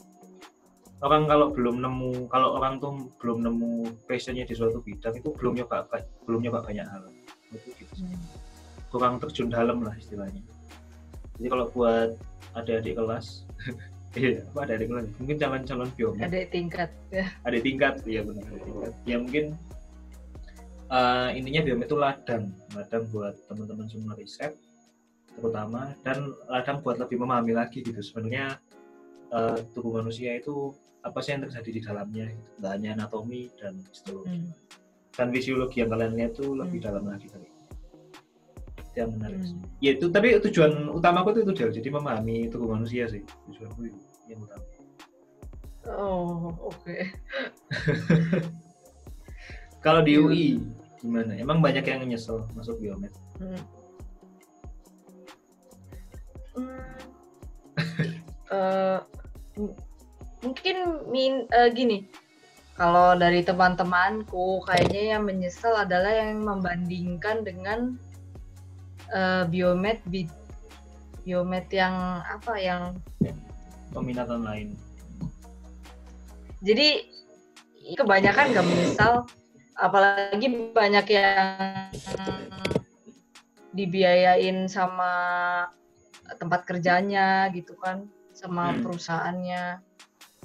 orang kalau belum nemu kalau orang tuh belum nemu passionnya di suatu bidang itu belum nyoba ba- belum nyoba banyak hal. Itu gitu sih. Hmm. kurang terjun dalam lah istilahnya. Jadi kalau buat adik-adik kelas iya apa adik-adik kelas mungkin calon-calon biomed ada tingkat ya. Ada tingkat iya benar. Ada tingkat. Ya mungkin eh, intinya biomed itu ladang. Ladang buat teman-teman semua riset terutama dan ladang buat lebih memahami lagi gitu. Sebenarnya eh, tubuh manusia itu apa sih yang terjadi di dalamnya gitu. nggak hanya anatomi dan histologi. Hmm. dan fisiologi yang kalian lihat tuh lebih Hmm. dalam lagi kali. itu yang menarik sih. Hmm. ya itu tapi tujuan utamaku itu Del. jadi memahami tubuh manusia sih tujuanku itu yang utama oh oke kalau di. UI gimana emang banyak yang nyesel masuk biomed Hmm. Hmm. M- mungkin min eh, gini kalau dari teman-temanku kayaknya yang menyesal adalah yang membandingkan dengan eh, biomed bi- biomed yang apa yang peminatan lain jadi kebanyakan gak menyesal apalagi banyak yang dibiayain sama tempat kerjanya gitu kan sama Hmm. perusahaannya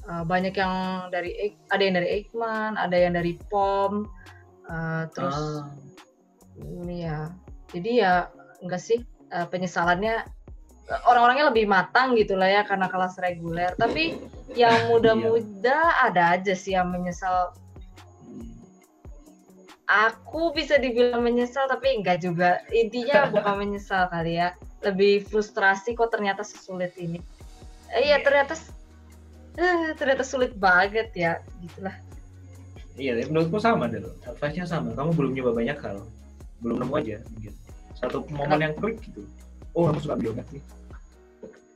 Eh, banyak yang dari ada yang dari Eijkman ada yang dari POM eh, terus Ah, Iya. Jadi ya enggak sih eh, penyesalannya eh, orang-orangnya lebih matang gitu lah ya karena kelas reguler. Tapi yang muda-muda ada aja sih yang menyesal. Aku bisa dibilang menyesal tapi enggak juga. Intinya bukan menyesal kali ya. Lebih frustrasi kok ternyata sesulit ini. Eh, iya ternyata eh, ternyata sulit banget ya gitulah iya menurutku sama deh advice-nya sama kamu belum nyoba banyak hal belum nemu aja mungkin satu momen yang klik gitu. Oh. Aku suka biomed nih.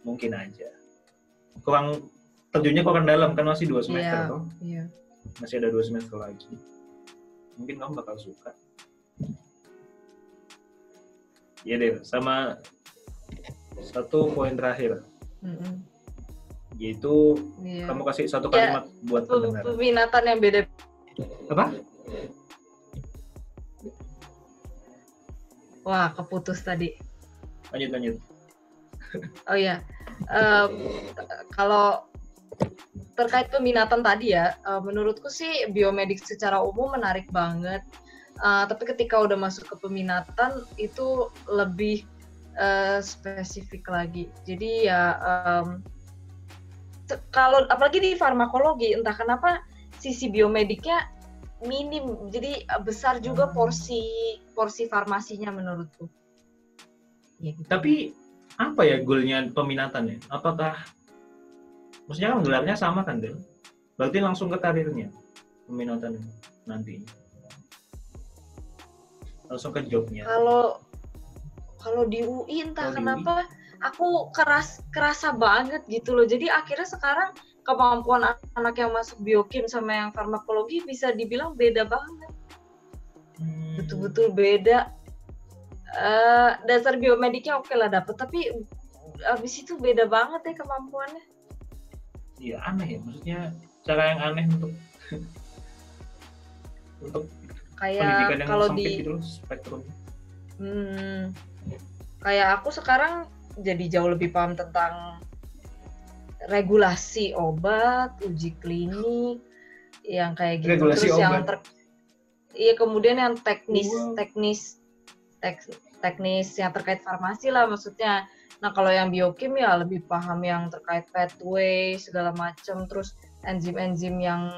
Mungkin aja. Kurang terjunnya kurang dalam kan masih dua semester Iya, toh. iya. Masih ada dua semester lagi. Mungkin kamu bakal suka. Iya deh sama satu poin terakhir. Mm-mm. yaitu Iya. kamu kasih satu Ya, kalimat buat Pe- pendengar. peminatan yang beda. Apa wah keputus tadi lanjut lanjut Oh iya, Em, kalau terkait peminatan tadi ya, eh, menurutku sih biomedik secara umum menarik banget. Eh, tapi ketika udah masuk ke peminatan itu lebih eh, spesifik lagi. Jadi ya se- kalau apalagi di farmakologi entah kenapa sisi biomediknya minim, jadi eh, besar juga Hmm. porsi porsi farmasinya menurutku. Ya, gitu. Tapi apa ya goalnya peminatan ya? Apakah maksudnya kan gelarnya sama kan Del? Berarti langsung ke karirnya peminatan nanti. Langsung ke jobnya. kalau kalau di UI entah di kenapa aku keras kerasa banget gitu loh jadi akhirnya sekarang kemampuan anak yang masuk biokim sama yang farmakologi bisa dibilang beda banget. Hmm, betul-betul beda. Eh, dasar biomediknya oke lah dapet tapi abis itu beda banget ya kemampuannya. Iya aneh ya, maksudnya cara yang aneh untuk untuk kayak pendidikan yang kalau di gitu loh spektrumnya. Hmm, kayak aku sekarang jadi jauh lebih paham tentang regulasi obat, uji klinik, yang kayak gitu. Regulasi Terus yang obat. ter, iya kemudian yang teknis, Wow. teknis, tek- teknis yang terkait farmasi lah maksudnya. Nah kalau yang biokim ya lebih paham yang terkait pathway segala macam, terus enzim-enzim yang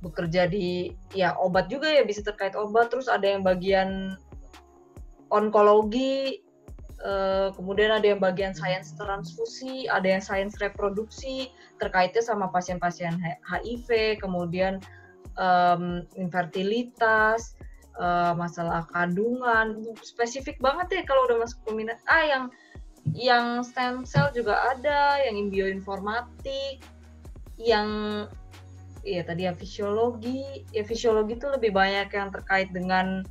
bekerja di ya obat juga ya bisa terkait obat terus ada yang bagian onkologi eh, kemudian ada yang bagian sains transfusi ada yang sains reproduksi terkaitnya sama pasien-pasien HIV kemudian em, infertilitas eh, masalah kandungan spesifik banget ya kalau udah masuk peminat. Ah yang yang stem cell juga ada yang bioinformatik yang Iya tadi yang fisiologi, ya fisiologi itu lebih banyak yang terkait dengan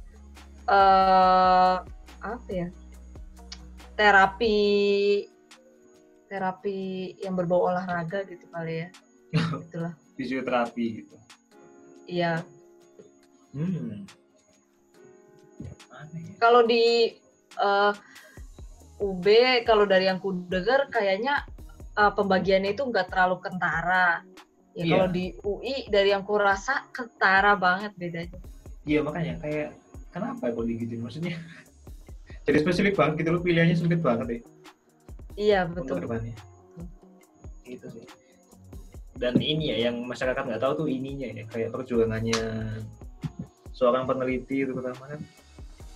eh apa ya terapi terapi yang berbau olahraga gitu kali ya, itulah. Fisioterapi gitu. Iya Hmm. Ya. kalau di eh, UB kalau dari yang ku dengar kayaknya eh, pembagiannya itu nggak terlalu kentara. Ya Iya. kalau di UI dari yang ku rasa kentara banget bedanya. Iya makanya kayak kenapa kok digituin maksudnya? Jadi spesifik banget gitu loh pilihannya sempit banget ya Iya untuk betul. depannya. Gitu sih. Dan ini ya yang masyarakat nggak tahu tuh ininya ya kayak perjuangannya seorang peneliti terutama kan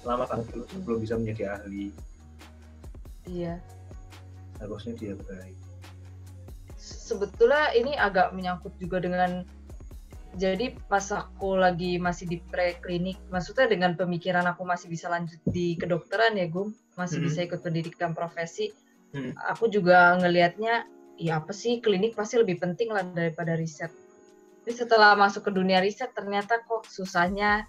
lama banget dulu sebelum bisa menjadi ahli Iya. harusnya dia baik. sebetulnya ini agak menyangkut juga dengan jadi pas aku lagi masih di preklinik, maksudnya dengan pemikiran aku masih bisa lanjut di kedokteran ya, Gum, masih Mhm. bisa ikut pendidikan profesi. Hmm. Aku juga ngelihatnya, ya apa sih klinik pasti lebih penting lah daripada riset. Tapi setelah masuk ke dunia riset ternyata kok susahnya.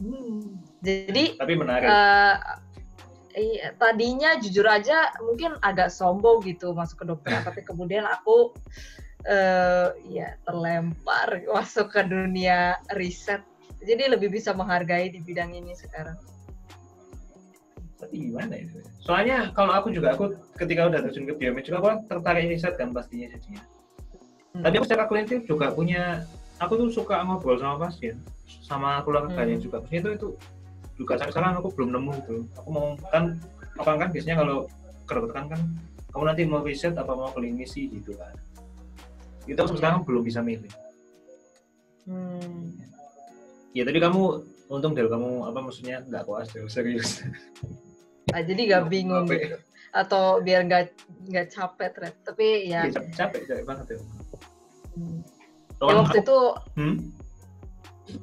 Hmm. Jadi Tapi menarik. eh iya, tadinya jujur aja mungkin agak sombong gitu masuk ke dokteran tapi kemudian aku eh ya terlempar masuk ke dunia riset jadi lebih bisa menghargai di bidang ini sekarang Tapi gimana itu? Soalnya kalau aku juga aku ketika udah terjun ke biomed juga aku kan tertarik riset kan pastinya jadinya. Hmm. Tapi aku secara klinis juga punya aku tuh suka ngobrol sama pasien sama keluarganya Hmm. juga. Maksudnya itu itu juga sampai sekarang aku belum nemu gitu. Aku mau kan apa kan biasanya kalau kedokteran kan kamu nanti mau riset apa mau klinisi gitu kan. Itu aku sampai sekarang belum bisa milih. Hmm. Ya tadi kamu untung Del kamu apa maksudnya nggak koas Del serius. Ah, jadi gak bingung ya? gitu atau biar nggak nggak capek Red. tapi ya, Iya, capek, capek, capek banget ya. hmm. Ya, waktu aku- itu hmm?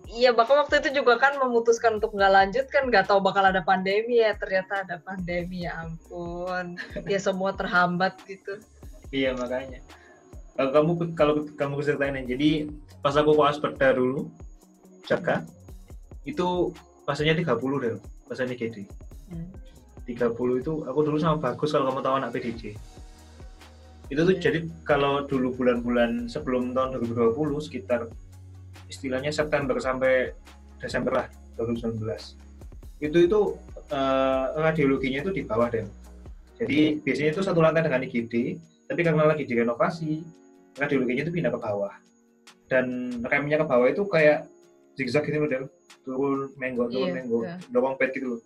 Iya, bahkan waktu itu juga kan memutuskan untuk nggak lanjut kan nggak tahu bakal ada pandemi ya. Ternyata ada pandemi ya ampun. Ya semua terhambat gitu. Iya makanya. Kalau kamu kalau kamu ceritain. Jadi pas aku koas perda dulu, Jaka, itu pasnya 30 deh, pasnya GD. Hmm. 30 itu aku dulu sama bagus kalau kamu tahu anak PDJ. Itu tuh Iya. jadi kalau dulu bulan-bulan sebelum tahun 2020 sekitar istilahnya September sampai Desember lah 2019. Itu itu eh, radiologinya itu di bawah deh. Jadi biasanya itu satu lantai dengan IGD, tapi karena lagi direnovasi, radiologinya itu pindah ke bawah. Dan remnya ke bawah itu kayak zigzag gitu loh, Del. turun menggok turun Iya, menggok iya. dorong bed gitu loh.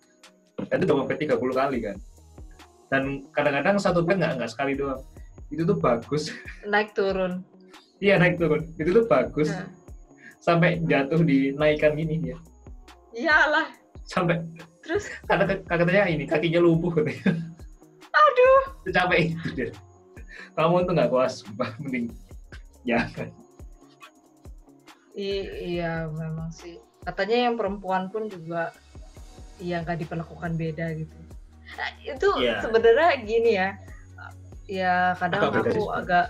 Dan itu dorong bed 30 kali kan. Dan kadang-kadang satu bed nggak nggak sekali doang. Itu tuh bagus. Naik turun. Iya naik turun. Itu tuh bagus. Nah. Sampai jatuh dinaikkan gini ya. Iyalah. Sampai Terus kata katanya ini kakinya lumpuh katanya. aduh. Capek itu Del. Kamu tuh nggak kuas, sumpah. mending jangan. I- iya memang sih. Katanya yang perempuan pun juga iya nggak diperlakukan beda gitu. Nah, itu Iya. sebenarnya gini ya. Ya kadang Agak aku agak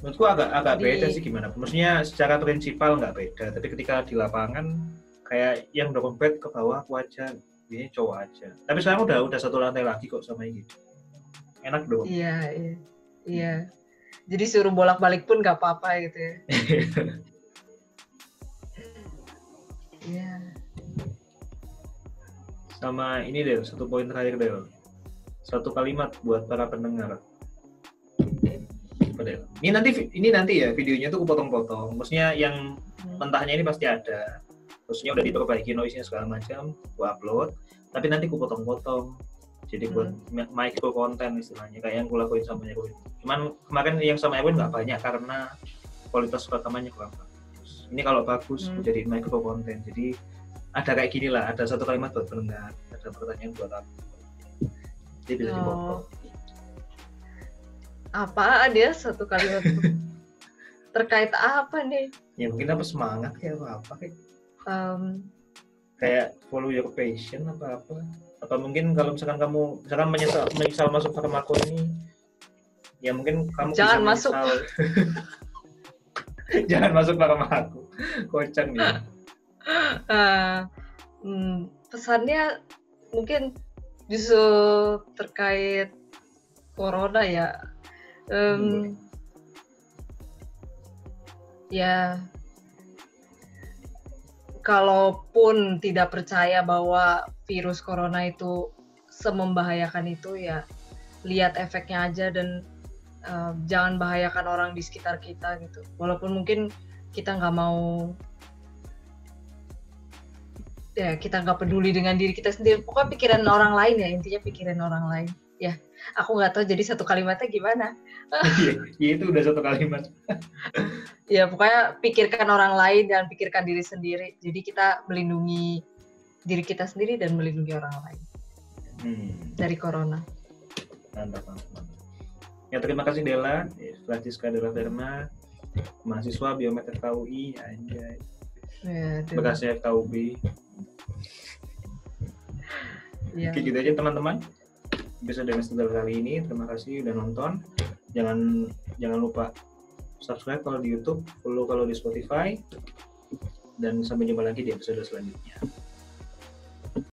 menurutku agak agak Di- beda sih gimana maksudnya secara prinsipal nggak beda tapi ketika di lapangan kayak yang bed ke bawah aku aja biasanya cowok aja tapi sekarang udah udah satu lantai lagi kok sama ini enak dong Iya, iya. Iya. Jadi suruh bolak-balik pun nggak apa-apa gitu ya. Iya. sama ini deh satu poin terakhir deh satu kalimat buat para pendengar ini nanti ini nanti ya videonya tuh kupotong-potong maksudnya yang Hmm. mentahnya ini pasti ada maksudnya udah diperbaiki noise-nya segala macam gua upload tapi nanti ku potong-potong jadi buat Hmm. mi- micro konten istilahnya kayak yang gue lakuin sama Erwin cuman kemarin yang sama Erwin nggak banyak karena kualitas rekamannya kurang bagus ini kalau bagus Hmm. jadi micro konten jadi ada kayak gini lah ada satu kalimat buat pendengar ada pertanyaan buat aku jadi bisa dipotong Oh. Apa dia satu kalimat terkait apa nih? ya mungkin apa semangat ya apa apa kayak Em, kayak follow your passion apa apa apa mungkin kalau misalkan kamu misalkan menyesal menyesal masuk ke rumahku ini ya mungkin kamu Jangan bisa masuk. jangan masuk ke rumahku kocak nih eh, hmm, pesannya mungkin justru terkait corona ya. Em, ya kalaupun tidak percaya bahwa virus corona itu semembahayakan itu ya lihat efeknya aja dan eh, jangan bahayakan orang di sekitar kita gitu. Walaupun mungkin kita nggak mau ya kita nggak peduli dengan diri kita sendiri pokoknya pikiran orang lain ya intinya pikiran orang lain. Ya aku nggak tahu jadi satu kalimatnya gimana. Iya, itu udah satu kalimat. Ya pokoknya pikirkan orang lain dan pikirkan diri sendiri. Jadi kita melindungi diri kita sendiri dan melindungi orang lain. Hmm, dari corona. Mantap, mantap, ya terima kasih Dela Francisca Dela Verma mahasiswa biomed FKUI anjay. Ya, bekasnya FKUB ya. Oke gitu aja teman-teman. Episode Messenger kali ini terima kasih udah nonton. Jangan jangan lupa subscribe kalau di YouTube follow kalau di Spotify. Dan sampai jumpa lagi di episode selanjutnya